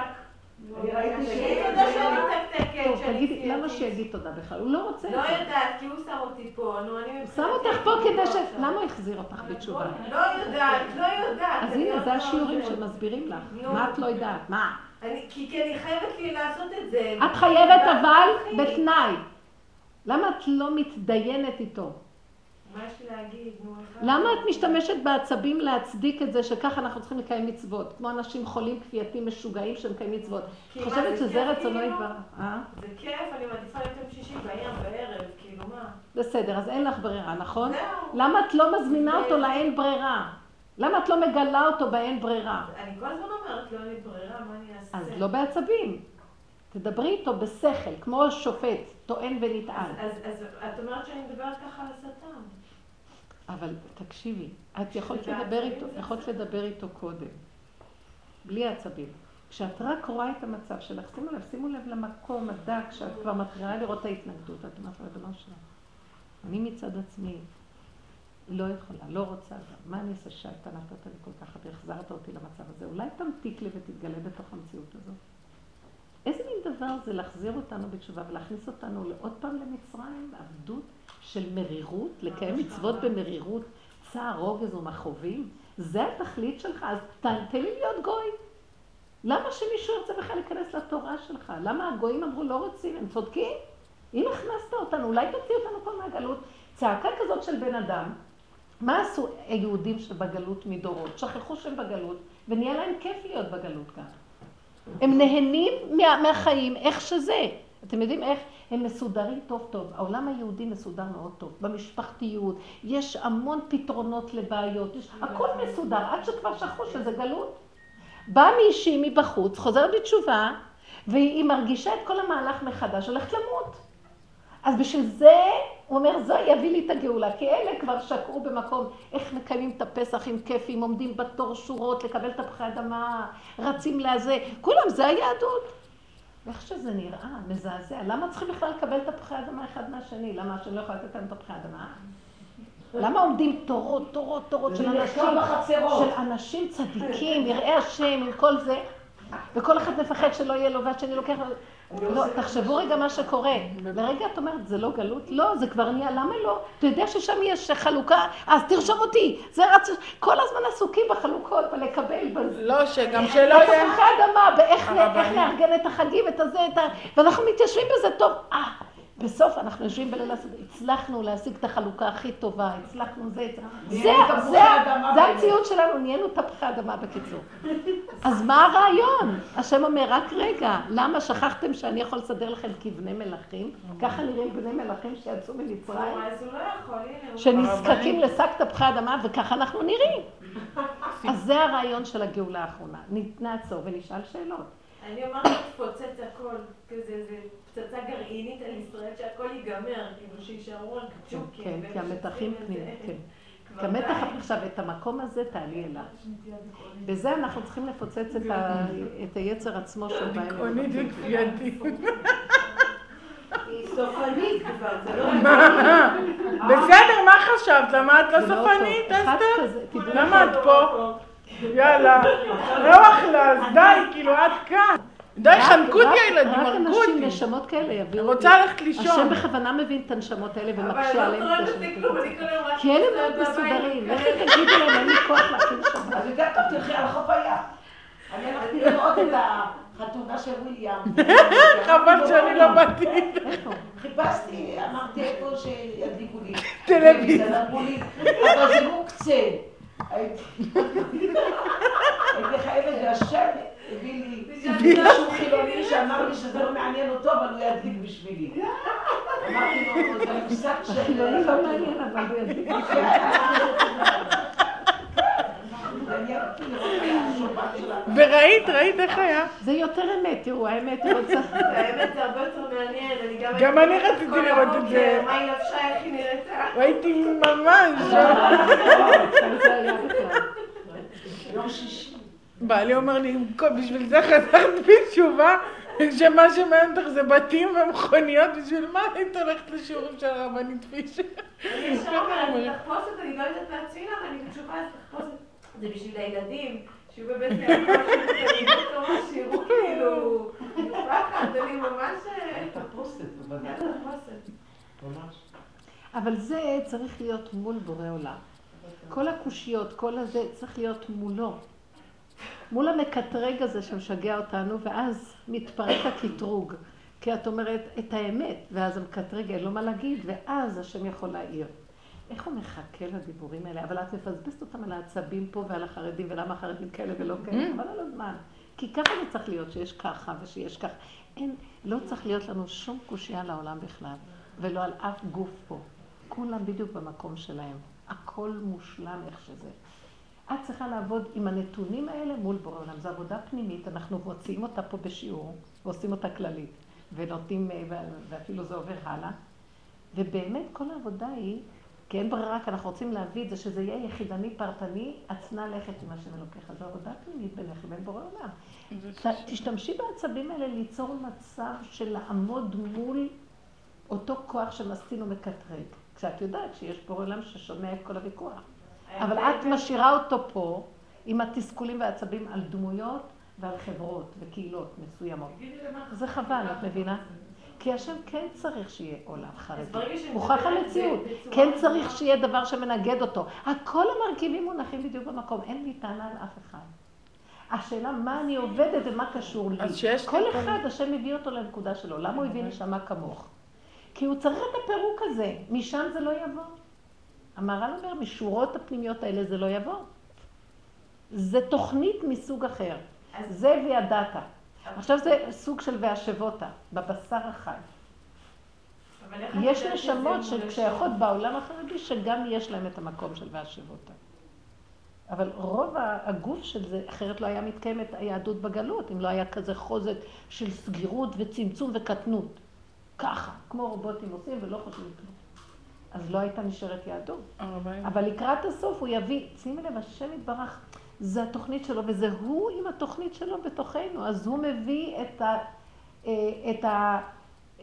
אני ראיתי שאני ש- תודה שאני מתקתקת, טוב, שאני תגידי. למה שיגיד תודה בכלל? הוא לא רוצה את לא זה. יודעת, כי הוא שם אותי פה, נו, אני הוא. שם אותך פה כדי ש... למה הוא החזיר אותך בתשובה? לא יודעת, לא יודעת. אז הנה, לא זה השיעורים יודעת. שמסבירים לך. מה את לא יודעת? מה? אני- כי כי אני חייבת לי לעשות את זה. את חייבת לא, אבל. בתנאי. למה את לא מתדיינת איתו? למה את משתמשת בעצבים להצדיק את זה שככה אנחנו צריכים לקיים מצוות? כמו אנשים חולים כפייתיים משוגעים שמקיימים מצוות. את חושבת זה שזה רצונו כאילו? יתברך? אה? זה כיף, אני מעדיפה להיות יום שישי בים בערב, כאילו מה? בסדר, אז אין לך ברירה, נכון? למה את לא מזמינה אותו לאין ברירה? למה את לא מגלה אותו באין ברירה? אני כל הזמן אומרת, לא אין ברירה, מה אני אעשה? אז לא בעצבים. תדברי איתו בשכל, כמו השופט, טוען ונטען. אז את אומרת שאני מדברת ככה על השטן. אבל תקשיבי, את יכולת לדבר איתו, יכולת לדבר איתו קודם, בלי עצבים. כשאת רק רואה את המצב שלך, שימו לב, שימו לב למקום הדק, שאת כבר מתחילה לראות את ההתנגדות, את אומרת לו, אדומה שלך, אני מצד עצמי לא יכולה, לא רוצה גם. מה אני אעשה שאתה נתת לי כל כך הרבה, החזרת אותי למצב הזה? אולי תמתיק לי ותתגלה בתוך המציאות הזאת. איזה מין דבר זה להחזיר אותנו בתשובה ולהכניס אותנו לעוד פעם למצרים, עבדות של מרירות, לקיים מצוות במרירות, צער, רוגז ומכאובים? זה התכלית שלך? אז תן לי להיות גוי. למה שמישהו ירצה בכלל להיכנס לתורה שלך? למה הגויים אמרו לא רוצים? הם צודקים? אם הכנסת אותנו, אולי תוציא אותנו פה מהגלות. צעקה כזאת של בן אדם, מה עשו היהודים שבגלות מדורות? שכחו שהם בגלות, ונהיה להם כיף להיות בגלות כאן. הם נהנים מה, מהחיים, איך שזה. אתם יודעים איך? הם מסודרים טוב טוב. העולם היהודי מסודר מאוד טוב. במשפחתיות, יש המון פתרונות לבעיות, יש, הכל מסודר, עד שכבר שכחו שזה גלות. באה מישהי מבחוץ, חוזרת בתשובה, והיא מרגישה את כל המהלך מחדש, הולכת למות. אז בשביל זה, הוא אומר, זה יביא לי את הגאולה, כי אלה כבר שקעו במקום, איך מקיימים את הפסח עם כיפים, עומדים בתור שורות, לקבל תפוחי אדמה, רצים לזה, כולם, זה היהדות. איך שזה נראה, מזעזע. למה צריכים בכלל לקבל תפוחי אדמה אחד מהשני? למה השם לא יכול לתת לנו תפוחי אדמה? למה עומדים תורות, תורות, תורות של אנשים. של אנשים צדיקים, יראי השם עם כל זה, וכל אחד מפחד שלא יהיה לו והשני לוקח לו... לא, תחשבו רגע מה שקורה. לרגע את אומרת, זה לא גלות? לא, זה כבר נהיה, למה לא? אתה יודע ששם יש חלוקה? אז תרשום אותי. זה רץ... כל הזמן עסוקים בחלוקות ולקבל בזה. לא, שגם שלא יהיה... תפוחי אדמה, ואיך הרבנים. איך לארגן את החגים, את הזה, את ה... ואנחנו מתיישבים בזה טוב. אה, בסוף אנחנו יושבים בליל הסדר, הצלחנו להשיג את החלוקה הכי טובה, הצלחנו זה, זה, זה, זה. המציאות שלנו, נהיינו תפוחי אדמה בקיצור. אז מה הרעיון? השם אומר, רק רגע, למה שכחתם שאני יכול לסדר לכם כבני מלכים? ככה נראים בני מלכים שיצאו ממצרים? לא שנזקקים לשק תפוחי אדמה, וככה אנחנו נראים. אז זה הרעיון של הגאולה האחרונה. נעצור ונשאל שאלות. אני אומרת לפוצץ הכל, כזה, זה פצצה גרעינית על ישראל, שהכל ייגמר, כאילו שישארו רק כן, ג'וקים. כן, כי המתחים את פנימה. כן. כי המתח. עכשיו, את המקום הזה תעלי אליו. בזה אנחנו צריכים לפוצץ את ה- את היצר עצמו של אלינו. דיכאונית וכפייתית. היא סופנית כבר, זה לא... בסדר, מה חשבת? למה את לא זה לא סופנית, אסתר? למה את פה? יאללה, נוח לה, אז די, כאילו, עד כאן. די, חנקו אותי רק- הילדים, רק הרגו אנשים, אותי. נשמות כאלה אני יביאו רוצה ללכת השם לישון. בכוונה מבין את הנשמות האלה אבל ומקשה לא עליהם את השם. היום רק כי אלה מאוד. מסודרים, לכי תגידי להם, אין לי כוח להקים שם. אז יותר טוב תלכי על חוף הים. אני הלכתי לראות את החתונה של וויליאם. חבל שאני לא באתי. חיפשתי, אמרתי איפה שידליקו לי. טלוויזיה. אבל זה מוקצה. הייתי חייבת, והשם הביא לי מישהו חילוני שאמר לי שזה לא מעניין אותו, אבל הוא ידליק בשבילי. אמרתי לו, זה מושג של... החילוני לא מעניין, אבל הוא ידליק. מעניין אותי לראות את השופט שלה. וראית, ראית איך היה? זה יותר אמת, תראו, האמת היא רוצה... האמת זה הרבה יותר מעניין, אני גם... גם אני רציתי לראות את זה. מה היא לבשה, איך היא נראתה. ראיתי ממש. בעלי אומר לי, "כל- בשביל זה חזרת בתשובה, שמה שמעניין אותך זה בתים ומכוניות, בשביל מה היית הולכת לשיעורים של הרבנית פישר? אני ישר אומרת, תחפושת, אני לא יודעת לעצמי למה, אני בתשובה, תחפושת. זה בשביל הילדים, שיהיו בבית שיהיו תורה, שיראו כאילו, מפחד, אני ממש... תפוסת, בוודאי. תחפושת. ממש. אבל זה צריך להיות מול בורא עולם. כל הקושיות, כל הזה, צריך להיות מולו. מול המקטרג הזה שמשגע אותנו, ואז מתפרק הקטרוג. כי את אומרת את האמת, ואז המקטרג אין לו מה להגיד, ואז השם יכול להעיר. איך הוא מחכה לדיבורים האלה? אבל את מפספסת אותם על העצבים פה ועל החרדים, ולמה החרדים כאלה ולא כאלה, חבל על הזמן. כי ככה זה צריך להיות, שיש ככה ושיש ככה. אין, לא צריך להיות לנו שום קושייה לעולם בכלל, ולא על אף גוף פה. כולם בדיוק במקום שלהם. הכל מושלם איך שזה. את צריכה לעבוד עם הנתונים האלה מול בורא עולם. זו עבודה פנימית, אנחנו מוציאים אותה פה בשיעור, ועושים אותה כללית, ונותנים, אה, ואפילו זה עובר הלאה. ובאמת כל העבודה היא, כי אין ברירה, כי אנחנו רוצים להביא את זה, שזה יהיה יחידני פרטני, עצנה לכת עם השם אלוקיך. זו עבודה פנימית בינך לבין בורא עולם. תשתמשי בעצבים האלה ליצור מצב של לעמוד מול אותו כוח שמסטין ומקטרג. כשאת יודעת שיש בורא עולם ששומע את כל הוויכוח. אבל את משאירה אותו פה עם התסכולים והעצבים על דמויות ועל חברות וקהילות מסוימות. זה חבל, את מבינה? כי השם כן צריך שיהיה עולם חרדי. מדברת המציאות. כן צריך שיהיה דבר שמנגד אותו. הכל המרכיבים מונחים בדיוק במקום. אין לי טענה על אף אחד. השאלה מה אני עובדת ומה קשור לי. כל אחד, השם מביא אותו לנקודה שלו. למה הוא הביא נשמה כמוך? כי הוא צריך את הפירוק הזה. משם זה לא יבוא. המהר"ל אומר, משורות הפנימיות האלה זה לא יבוא. זה תוכנית מסוג אחר. זה וידעת. עכשיו זה סוג של והשבותה, בבשר החי. יש נשמות ששייכות? בעולם החרדי שגם יש להם את המקום של והשבותה. אבל רוב הגוף של זה, אחרת לא היה מתקיימת היהדות בגלות, אם לא היה כזה חוזק של סגירות וצמצום וקטנות. ככה, כמו רובוטים עושים ולא חושבים כלום. אז לא הייתה נשארת יהדות. אבל לקראת הסוף הוא יביא, שימי לב, השם יתברך, זה התוכנית שלו, וזה הוא עם התוכנית שלו בתוכנו, אז הוא מביא את, ה, אה, את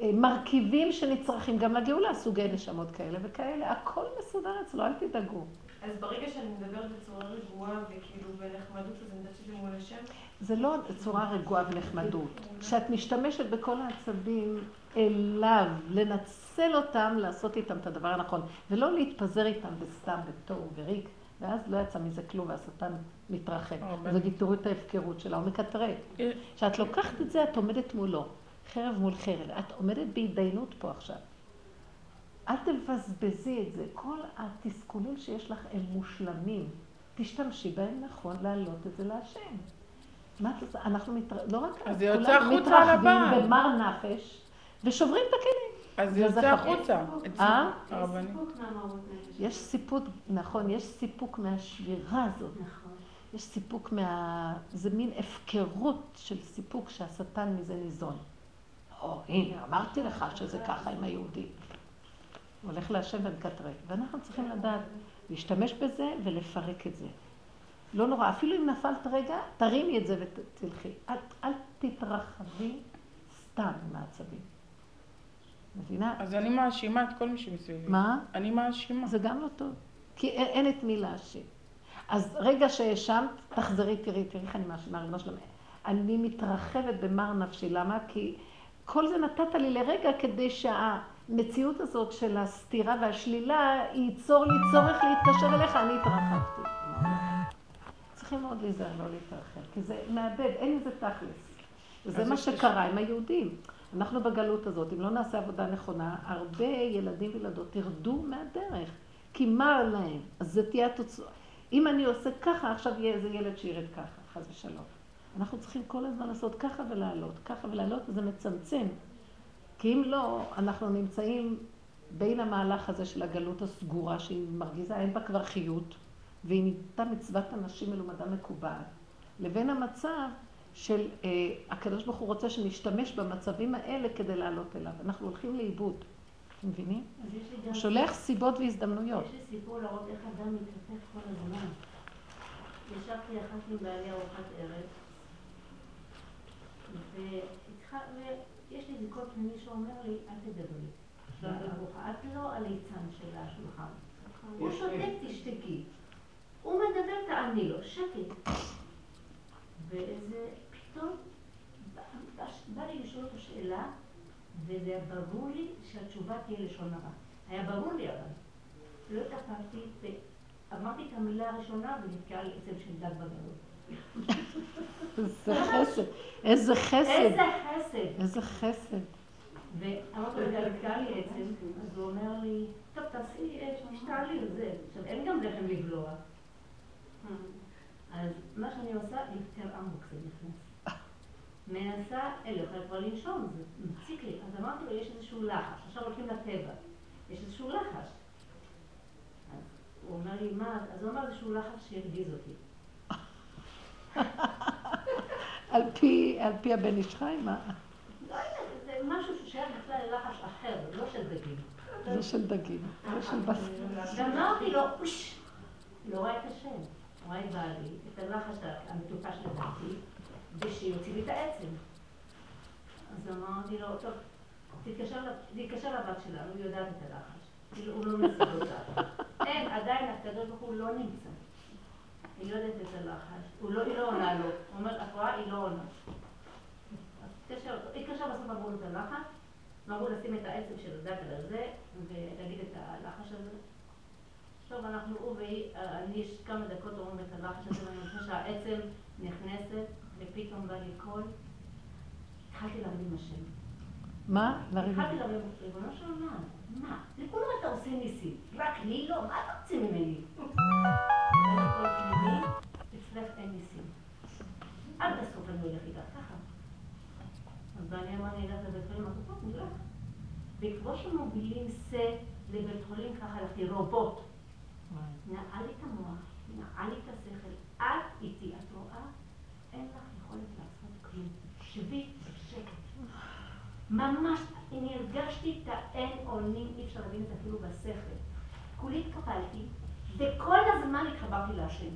המרכיבים שנצרכים גם לגאולה, סוגי נשמות כאלה וכאלה, הכל מסודר אצלו, אל תדאגו. אז ברגע שאני מדברת בצורה רגועה וכאילו בנחמדות, אז אני יודעת שזה מול השם? זה לא צורה רגועה ונחמדות. כשאת משתמשת בכל העצבים אליו, לנצל אותם, לעשות איתם את הדבר הנכון, ולא להתפזר איתם בסתם, בתוהו וריק, ואז לא יצא מזה כלום, והשטן מתרחב. הרבה. אז תראו את ההפקרות שלה, הוא מקטרג. אה, כשאת לוקחת את זה, את עומדת מולו, חרב מול חרב. את עומדת בהתדיינות פה עכשיו. אל תבזבזי את זה. כל התסכולים שיש לך הם מושלמים. תשתמשי בהם נכון להעלות את זה להשם. מה את עושה? אנחנו מתר... לא רק אז זה יוצא החוצה על מתרחבים הבעל. במר נפש ושוברים את הכלים. אז זה יוצא. החוצה. אה? הרבנים. סיפוק מהמרות נפש. יש סיפוק, נכון, יש סיפוק מהשבירה הזאת. יש סיפוק מה... זה מין הפקרות של סיפוק שהשטן מזה ניזון. או, הנה, אמרתי לך שזה ככה עם היהודים. הוא הולך להשם ומקטרג. ואנחנו צריכים לדעת להשתמש בזה ולפרק את זה. לא נורא, אפילו אם נפלת רגע, תרימי את זה ותלכי. אל, אל תתרחבי סתם עם העצבים. מבינה? אז אני מאשימה את כל מי שמסביבי. מה? אני מאשימה. זה גם לא טוב. כי אין, אין את מי להאשים. אז רגע שהאשמת, תחזרי, תראי, תראי איך אני מאשימה, ריבונו שלום. אני מתרחבת במר נפשי, למה? כי כל זה נתת לי לרגע כדי שהמציאות הזאת של הסתירה והשלילה ייצור לי צורך להתקשר אליך, אני התרחבתי. צריכים מאוד להיזהר לא להתרחב, כי זה מאבד, אין לזה תכלס. וזה מה שקרה עם היהודים. אנחנו בגלות הזאת, אם לא נעשה עבודה נכונה, הרבה ילדים וילדות ירדו מהדרך, כי מר להם, אז זה תהיה התוצאה. אם אני עושה ככה, עכשיו יהיה איזה ילד שירד ככה, חס ושלום. אנחנו צריכים כל הזמן לעשות ככה ולעלות, ככה ולעלות, וזה מצמצם. כי אם לא, אנחנו נמצאים בין המהלך הזה של הגלות הסגורה, שהיא מרגיזה, אין בה כבר חיות, והיא נהייתה מצוות אנשים מלומדה מקובעת, לבין המצב של אה, הקדוש ברוך הוא רוצה שנשתמש במצבים האלה כדי לעלות אליו. אנחנו הולכים לאיבוד. אתם מבינים? הוא שולח סיבות והזדמנויות. יש לי סיפור להראות איך אדם מתהפך כל הזמן. ישבתי אחת עם בעלי ארוחת ערב, ויש לי קול פנימי שאומר לי, אל תדברי. את לא הליצן של השולחן. הוא שותק, תשתקי. הוא מדבר, תעני לו, שקט. ואיזה, פתאום, בא לי לשאול אותו שאלה, וזה היה ברור לי שהתשובה תהיה לשון הרע. היה ברור לי אבל. לא התאפקתי, ואמרתי את המילה הראשונה ונתקעה לי עצם של דג בגלות. איזה חסד. איזה חסד. איזה חסד. ואמרתי לו, נתקעה לי עצם, אז הוא אומר לי, טוב, תעשי אש, תשתעלי על זה. עכשיו, אין גם לחם לבלוע. אז מה שאני עושה, יותר עמוק זה נכנס. מנסה, אין לי יכולה כבר לנשום, זה מציק לי. אז אמרתי לו, יש איזשהו לחש, עכשיו הולכים לטבע, יש איזשהו לחש. אז הוא אומר לי, מה? אז הוא אמר איזשהו לחש שהרגיז אותי. על פי, על פי הבן איש חי, מה? לא יודעת, זה משהו ששייך בכלל ללחש אחר, לא של דגים. לא של דגים, לא של בשר. ואמרתי לו, לא רואה את השם, רואה את בעלי, את הלחש המטופש לדעתי, ושיוציא לי את העצם. אז אמרתי לו, טוב, תתקשר לבת שלנו, היא יודעת את הלחש. כאילו, הוא לא משיג אותה. אין, עדיין הקדוש ברוך הוא לא נמצא. היא לא יודעת את הלחש. היא לא עונה לו. הוא אומר, רואה, היא לא עונה. התקשר בסוף אמרו לו את הלחש, אמרו לשים את העצם של הדקל הזה, ולהגיד את הלחש הזה. טוב, אנחנו, הוא והיא, אני יש כמה דקות אומרים את הלחש הזה, ואני חושבת שהעצם נכנסת, ופתאום בא לי קול. התחלתי לריב עם השם. מה? לריב עם התחלתי לריב, ריבונו של עולם, מה? לכולם אתה עושה ניסים, רק לי לא? מה אתה רוצה ממני? אצלך אין ניסים. עד הסוף אני הולך איתך ככה. אז בעלי אמר לי, אלך לבית חולים, אמרתי, טוב, נלך. וכמו שמובילים שא לבית חולים, ככה הלכתי רובוט. נעל לי את המוח, נעל לי את השכל, את איתי, את רואה? אין לך. שבי בשקט. ממש, אני הרגשתי את האין אונים, אי אפשר להבין את זה אפילו בשכל. כולי התקפלתי, וכל הזמן התחברתי להשם.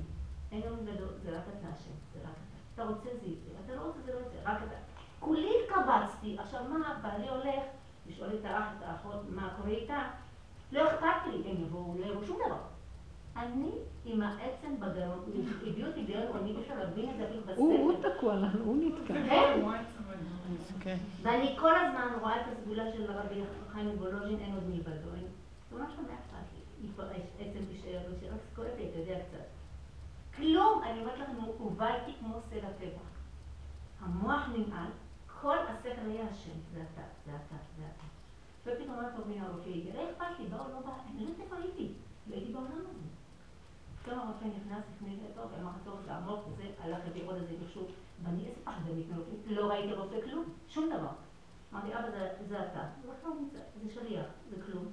אין יום גדול, זה רק אתה השם, זה רק אתה. אתה רוצה זה יצא, אתה לא רוצה זה לא יצא, רק אתה. כולי התקבצתי, עכשיו מה, בעלי הולך לשאול את האח, את האחות, מה קורה איתה? לא אכפת לי, הם יבואו, לא יראו שום דבר. אני עם העצם בגרון, הביאו אותי אני אי אפשר להבין את זה אפילו בשכל. הוא תקוע לנו, הוא נתקע. כן. ואני כל הזמן רואה את הסגולה של הרבי חיים וולוז'ין, אין עוד מלבדו. זה ממש לא לי. עצם תישאר, רק כואב לי, אתה יודע קצת. כלום, אני אומרת לכם, הובלתי כמו סלע טבע. המוח ננעל, כל השכל היה השם, זה אתה, זה אתה, זה אתה. ופתאום אמרת לו, הנה הרופא הגיע, לא אכפת לי, באו, לא בא, אני לא יודעת איפה הייתי, לא הייתי בעולם הזה. פתאום הרופא נכנס לפני זה, טוב, אמר טוב, זה עמוק, וזה, הלך עוד איזה מכשור, ואני איזה פחדנית מרופאים, לא ראיתי רופא כלום, שום דבר. אמרתי, אבא, זה אתה. זה לא זה שליח, זה כלום.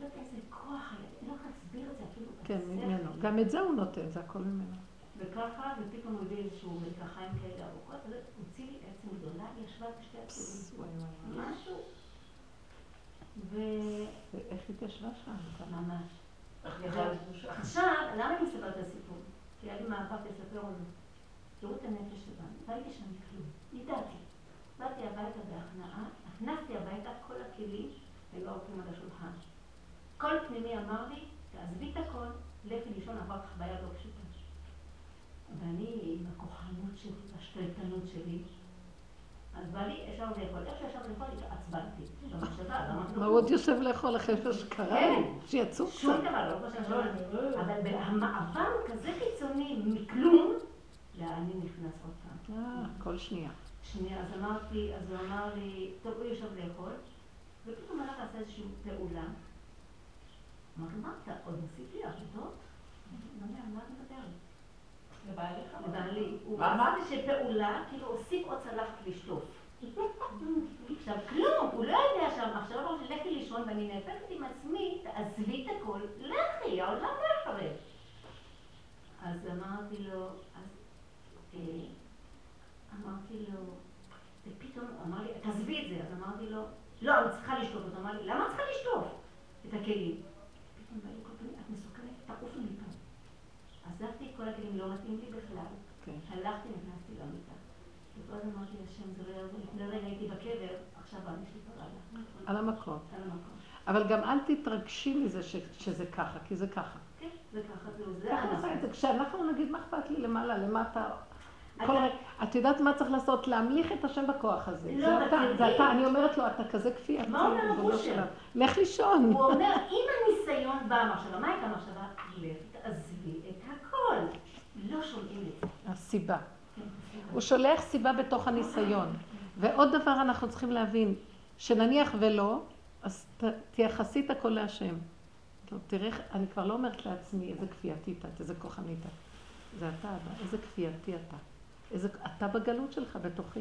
לא יודעת איזה כוח אני לא יכולה להסביר את זה אפילו. כן, ממנו. גם את זה הוא נותן, זה הכל ממנו. וככה, ופתאום הוא הביא איזשהו מלקחיים כאלה ארוכות, והוציא לי עצם גדולה, היא ישבה בשתי עצמים. משהו. ואיך התיישבה שם? ממש. עכשיו, למה אני מספרת את הסיפור? כי היה לי מאבק לספר זה. תראו את הנפש שלנו. לא הייתי שם כלום. ידעתי. באתי הביתה בהכנעה, הכנסתי הביתה כל הכלים היו ערוכים על השולחן. כל פנימי אמר לי, תעזבי את הכל, לכי לישון, כך בעיה לא פשוטה. ואני עם הכוחנות שלי, השתלטנות שלי, אז בא לי ישר לאכול. איך שישב לאכול, התעצבנתי. מה הוא עוד יושב לאכול אחרי שקרה? כן. שיצאו שום קצת. דבר, לא חושב שלא. אבל המעבר כזה קיצוני מכלום, לאני נכנס עוד פעם. אה, כל שנייה. שנייה, אז אמרתי, אז הוא אמר לי, טוב, הוא יושב לאכול, ופתאום הלך לעשות איזושהי פעולה. אמרתי, מה אתה עוד מוסיף לי עבודות? לא מה את מדברת? לבעליך? לבעלי. הוא אמרת? עשה שפעולה, כאילו הוסיף עוד צלחת לשטוף. עכשיו כלום, הוא לא יודע שם, עכשיו אומר לי, לכי לישון, ואני נאבקת עם עצמי, תעזבי את הכל, לכי, העולם לא יחרב. אז אמרתי לו, אז אה, אמרתי לו, ופתאום הוא אמר לי, תעזבי את זה, אז אמרתי לו, לא, אני צריכה לשטוף אותו, אמר לי, למה את צריכה לשטוף את הכלים? פתאום בא לי כל פעם, את מסוכנת, תעופי מפה. עזבתי את כל הכלים, לא מתאים לי בכלל. כן. הלכתי, נכנסתי למיטה. הזמן אמרתי לשם, זה לא הייתי בקבר, עכשיו אני שלי. על המקום. אבל גם אל תתרגשי מזה שזה ככה, כי זה ככה. כן, זה ככה, זהו, זה אנחנו. כשאנחנו נגיד, מה אכפת לי למעלה, למטה? כל רגע, את יודעת מה צריך לעשות? להמליך את השם בכוח הזה. לא, זה אתה. זה אתה. אני אומרת לו, אתה כזה כפי. מה אומר הבושר? לך לישון. הוא אומר, אם הניסיון בא המחשבה, מה הייתה המחשבה? לך, תעזבי את הכל. לא שומעים את זה. הסיבה. הוא שולח סיבה בתוך הניסיון. ועוד דבר אנחנו צריכים להבין, שנניח ולא, אז ת- תייחסי את הכל להשם. טוב, תראה, אני כבר לא אומרת לעצמי איזה כפייתית את, איזה כוחנית את. זה אתה, אבא, איזה כפייתי אתה. איזה, אתה בגלות שלך, בתוכי.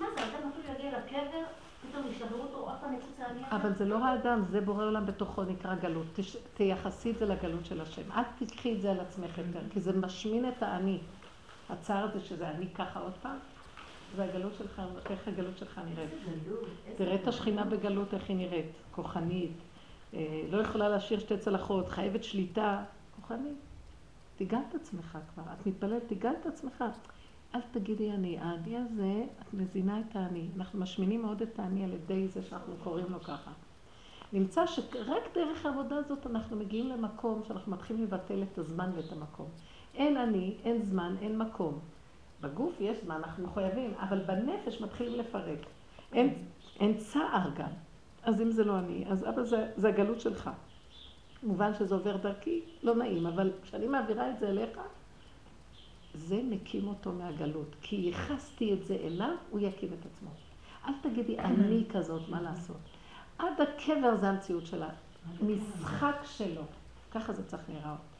מה זה, אדם אפילו יגיע לקבר, פתאום ישברו אותו, עוד פעם יצוץ? אבל זה לא האדם, זה בורא עולם בתוכו נקרא גלות. תייחסי את זה לגלות של השם. אל תקחי את זה על עצמך יותר, כי זה משמין את האני. הצער הזה שזה אני ככה עוד פעם, זה הגלות שלך, איך הגלות שלך נראית. תראה את. השכינה בגלות, איך היא נראית. כוחנית, אה, לא יכולה להשאיר שתי צלחות, חייבת שליטה. כוחנית. תיגל את עצמך כבר. את מתפללת, תיגל את עצמך. אל תגידי אני. האני הזה, את מזינה את האני. אנחנו משמינים מאוד את האני על ידי זה שאנחנו קוראים לו ככה. נמצא שרק דרך העבודה הזאת אנחנו מגיעים למקום שאנחנו מתחילים לבטל את הזמן ואת המקום. אין אני, אין זמן, אין מקום. בגוף יש זמן, אנחנו מחויבים, אבל בנפש מתחילים לפרק. אין, אין צער גם. אז אם זה לא אני, אז אבא זה, זה הגלות שלך. כמובן שזה עובר דרכי, לא נעים, אבל כשאני מעבירה את זה אליך, זה מקים אותו מהגלות. כי ייחסתי את זה אליו, הוא יקים את עצמו. אל תגידי, אני כזאת, מה לעשות? עד הקבר זה המציאות שלה. משחק שלו. ככה זה צריך להיראות.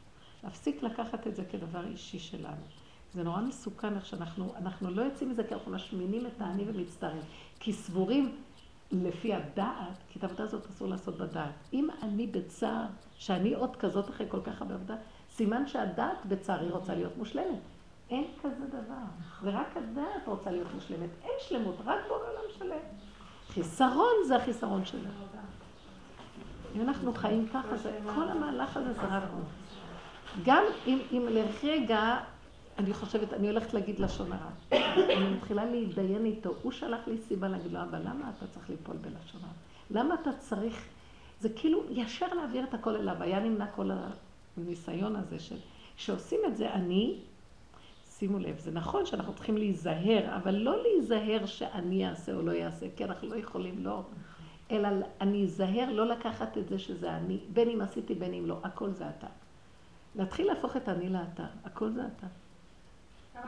להפסיק לקחת את זה כדבר אישי שלנו. זה נורא מסוכן איך שאנחנו, אנחנו לא יוצאים מזה כי אנחנו משמינים את האני ומצטערים. כי סבורים לפי הדעת, כי את העבודה הזאת אסור לעשות בדעת. אם אני בצער, שאני עוד כזאת אחרי כל כך הרבה עבודה, סימן שהדעת בצער היא רוצה להיות מושלמת. אין כזה דבר. ורק הדעת רוצה להיות מושלמת. אין שלמות, רק בורא עולם שלם. חיסרון זה החיסרון שלנו. אם אנחנו חיים ככה, כל המהלך הזה זה רק. גם אם, אם לרגע, אני חושבת, אני הולכת להגיד לשון הרע. אני מתחילה להתדיין איתו. הוא שלח לי סיבה להגיד לו, אבל למה אתה צריך ליפול בלשון הרע? למה אתה צריך... זה כאילו ישר להעביר את הכל אליו. היה נמנע כל הניסיון הזה של... כשעושים את זה, אני, שימו לב, זה נכון שאנחנו צריכים להיזהר, אבל לא להיזהר שאני אעשה או לא אעשה, כי אנחנו לא יכולים, לא. אלא אני אזהר לא לקחת את זה שזה אני, בין אם עשיתי בין אם לא, הכל זה אתה. להתחיל להפוך את אני לאתה, הכל זה אתה.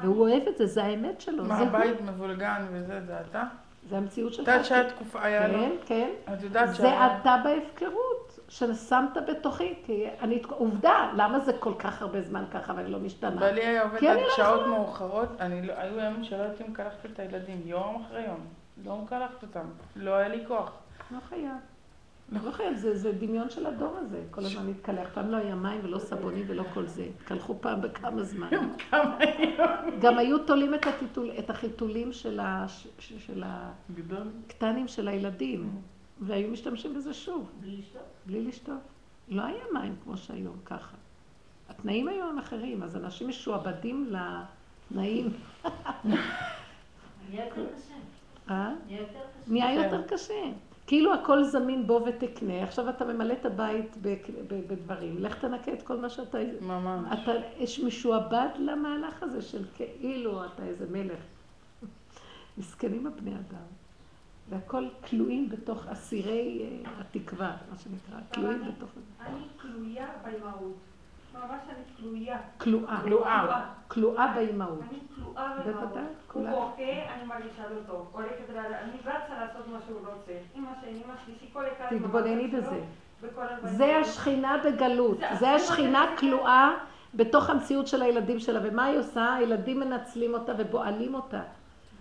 והוא אוהב את זה, זה האמת שלו, מה, זה. הבית מבולגן וזה, זה אתה? זה המציאות שלך. את יודעת שהיה תקופה, היה לו... כן, כן. את יודעת זה שהיה... אתה בהפקרות, ששמת בתוכי, כי אני, עובדה, למה זה כל כך הרבה זמן ככה ואני לא משתנה? בעלי היה עובד עד לא שעות. מאוחרות, לא- היו ימים שלא הייתי מקלחת את הילדים, יום אחרי יום. לא מקלחת אותם, לא היה לי כוח. לא חייב. לא חייב, זה, זה דמיון של הדור הזה, כל הזמן להתקלח. פעם לא היה מים ולא סבונים ולא כל זה. התקלחו פעם בכמה זמן. כמה יום. גם היו תולים את, הטיטול, את החיתולים של, ה, של. הקטנים של הילדים, והיו משתמשים בזה שוב, בלי לשתות? בלי לשטוף. לא היה מים כמו שהיום, ככה. התנאים היו הם אחרים, אז אנשים משועבדים לתנאים. נהיה יותר קשה. אה? נהיה יותר קשה. כאילו הכל זמין בו ותקנה, עכשיו אתה ממלא את הבית בדברים, לך תנקה את כל מה שאתה... ממש. אתה משועבד למהלך הזה של כאילו אתה איזה מלך. מסכנים הבני אדם. והכל כלואים בתוך אסירי אה, התקווה, מה שנקרא, כלואים בתוך... אני כלויה באימהות. ממש אני כלויה. כלואה. כלואה. כלואה באימהות. אני כלואה באימהות. הוא בוכה, אני מרגישה לא טוב. הולכת, אני רצה לעשות מה שהוא רוצה. אמא שלי, אמא שלי, כל אחד... תתבונני בזה. זה השכינה בגלות. זה השכינה כלואה בתוך המציאות של הילדים שלה. ומה היא עושה? הילדים מנצלים אותה ובועלים אותה.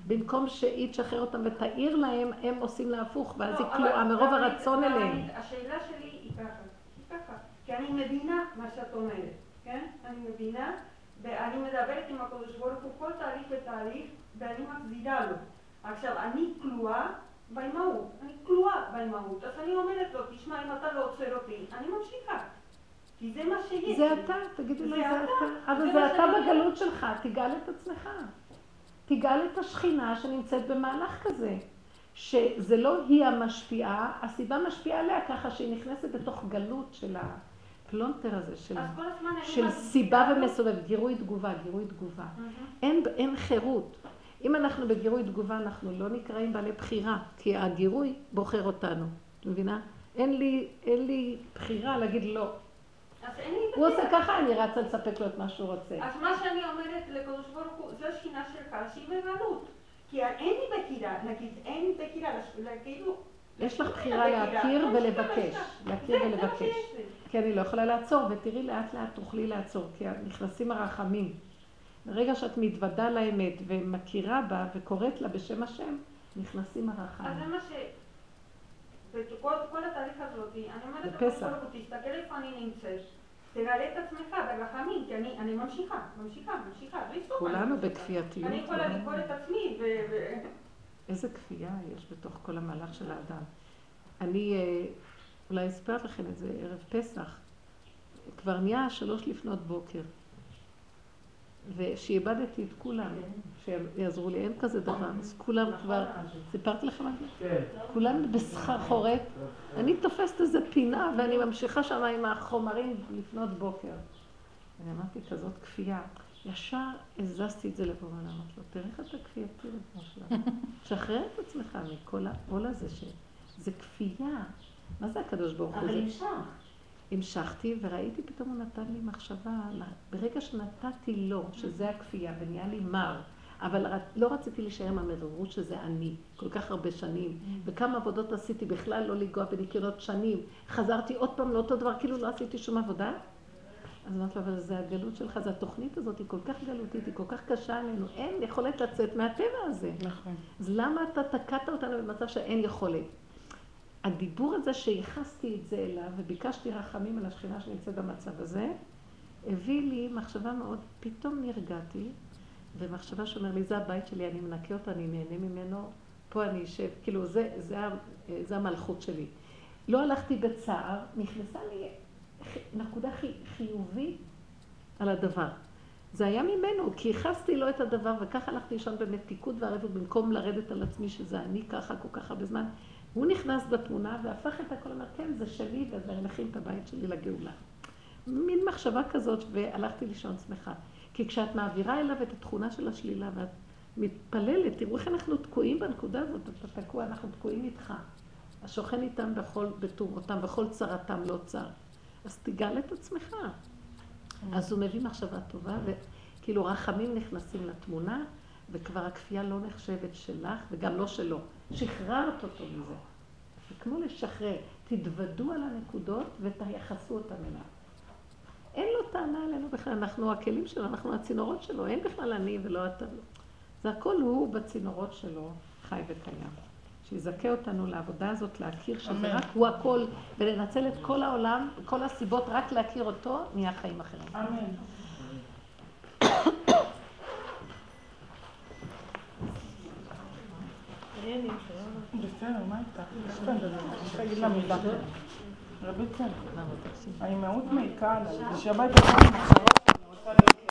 במקום שהיא תשחרר אותם ותאיר להם, הם עושים לה הפוך, ואז היא כלואה מרוב הרצון אליהם. השאלה שלי היא ככה, היא ככה, כי אני מבינה מה שאת אומרת, כן? אני מבינה, ואני מדברת עם הקדוש ברוך הוא כל תהליך ותהליך, ואני מחזירה לו. עכשיו, אני כלואה באימהות, אני כלואה באימהות, אז אני אומרת לו, תשמע, אם אתה לא עוצר אותי, אני ממשיכה. כי זה מה שיש. זה אתה, תגידי לו, זה אתה. אבל זה אתה בגלות שלך, תגאל את עצמך. תגאל את השכינה שנמצאת במהלך כזה. שזה לא היא המשפיעה, הסיבה משפיעה עליה ככה שהיא נכנסת בתוך גלות של הפלונטר הזה, של, של סיבה ומסובב, גירוי תגובה, גירוי תגובה. אין, אין חירות. אם אנחנו בגירוי תגובה, אנחנו לא נקראים בעלי בחירה, כי הגירוי בוחר אותנו. את מבינה? אין לי, אין לי בחירה להגיד לא. הוא עושה ככה, אני רצה לספק לו את מה שהוא רוצה. אז מה שאני אומרת לקדוש ברוך הוא, זו שינה שלך שהיא בגלות. כי אין לי בחירה, נגיד, אין בחירה, כאילו... יש לך בחירה להכיר ולבקש, להכיר ולבקש. כי אני לא יכולה לעצור, ותראי לאט לאט תוכלי לעצור, כי נכנסים הרחמים. ברגע שאת מתוודה לאמת ומכירה בה וקוראת לה בשם השם, נכנסים הרחמים. אז זה מה ש... וכל התהליך הזאת, אני אומרת הוא, תסתכל איפה אני נמצאת. תגלה את עצמך ברחמים, כי אני, אני ממשיכה, ממשיכה, ממשיכה, בלי סוף. כולנו בכפייתיות. אני יכולה לקרוא את עצמי ו... איזה כפייה יש בתוך כל המהלך של האדם. אני אה, אולי אספר לכם את זה ערב פסח. כבר נהיה שלוש לפנות בוקר. ושאיבדתי את כולם, שיעזרו לי, אין כזה דבר, אז כולם כבר, סיפרתי לכם על זה? כן. כולם בסחרחורת, אני תופסת איזה פינה ואני ממשיכה שם עם החומרים לפנות בוקר. אני אמרתי, כזאת כפייה. ישר הזזתי את זה ואני אמרתי לו, תראה איך אתה כפייתי לבוא שלנו. שחרר את עצמך מכל העול הזה, שזה כפייה. מה זה הקדוש ברוך הוא? אבל המשך. המשכתי וראיתי פתאום הוא נתן לי מחשבה, ברגע שנתתי לו, שזה הכפייה, ונהיה לי מר, אבל לא רציתי להישאר עם המרירות שזה אני, כל כך הרבה שנים, וכמה עבודות עשיתי בכלל לא לנגוע בניקיונות שנים, חזרתי עוד פעם לאותו דבר, כאילו לא עשיתי שום עבודה. אז אמרתי לו, אבל זה הגלות שלך, זה התוכנית הזאת, היא כל כך גלותית, היא כל כך קשה עלינו, אין יכולת לצאת מהטבע הזה. נכון. אז למה אתה תקעת אותנו במצב שאין יכולת? הדיבור הזה שייחסתי את זה אליו וביקשתי רחמים על השכינה שנמצאת במצב הזה, הביא לי מחשבה מאוד, פתאום נרגעתי, ומחשבה שאומר לי, זה הבית שלי, אני מנקה אותו, אני נהנה ממנו, פה אני אשב, כאילו זה, זה, זה המלכות שלי. לא הלכתי בצער, נכנסה לי נקודה חי, חיובית על הדבר. זה היה ממנו, כי ייחסתי לו את הדבר, וככה הלכתי לישון במתיקות וערבות, במקום לרדת על עצמי שזה אני ככה כל כך הרבה זמן. הוא נכנס בתמונה והפך את הכל, אמר, כן, זה שלי, ואני מכין את הבית שלי לגאולה. מין מחשבה כזאת, והלכתי לישון שמחה. כי כשאת מעבירה אליו את התכונה של השלילה, ואת מתפללת, תראו איך אנחנו תקועים בנקודה הזאת, אתה תקוע, אנחנו תקועים איתך. השוכן איתם בכל, בתורתם, בכל צרתם לא צר. אז תגאל את עצמך. אז הוא מביא מחשבה טובה, וכאילו רחמים נכנסים לתמונה, וכבר הכפייה לא נחשבת שלך, וגם לא שלו. שחררת אותו מזה. זה כמו לשחרר. תתוודו על הנקודות ותייחסו אותם אליו. אין לו טענה עלינו בכלל, אנחנו הכלים שלו, אנחנו הצינורות שלו, אין בכלל אני ולא אתה. זה הכל הוא בצינורות שלו, חי וקיים. שיזכה אותנו לעבודה הזאת, להכיר שזה. רק הוא הכל, ולנצל את כל העולם, כל הסיבות, רק להכיר אותו, נהיה חיים אחרים. אמן. בסדר, מה איתך? בסדר, אני רוצה להגיד לה מילה. רבי צל, האימהות מעיקה עליי, זה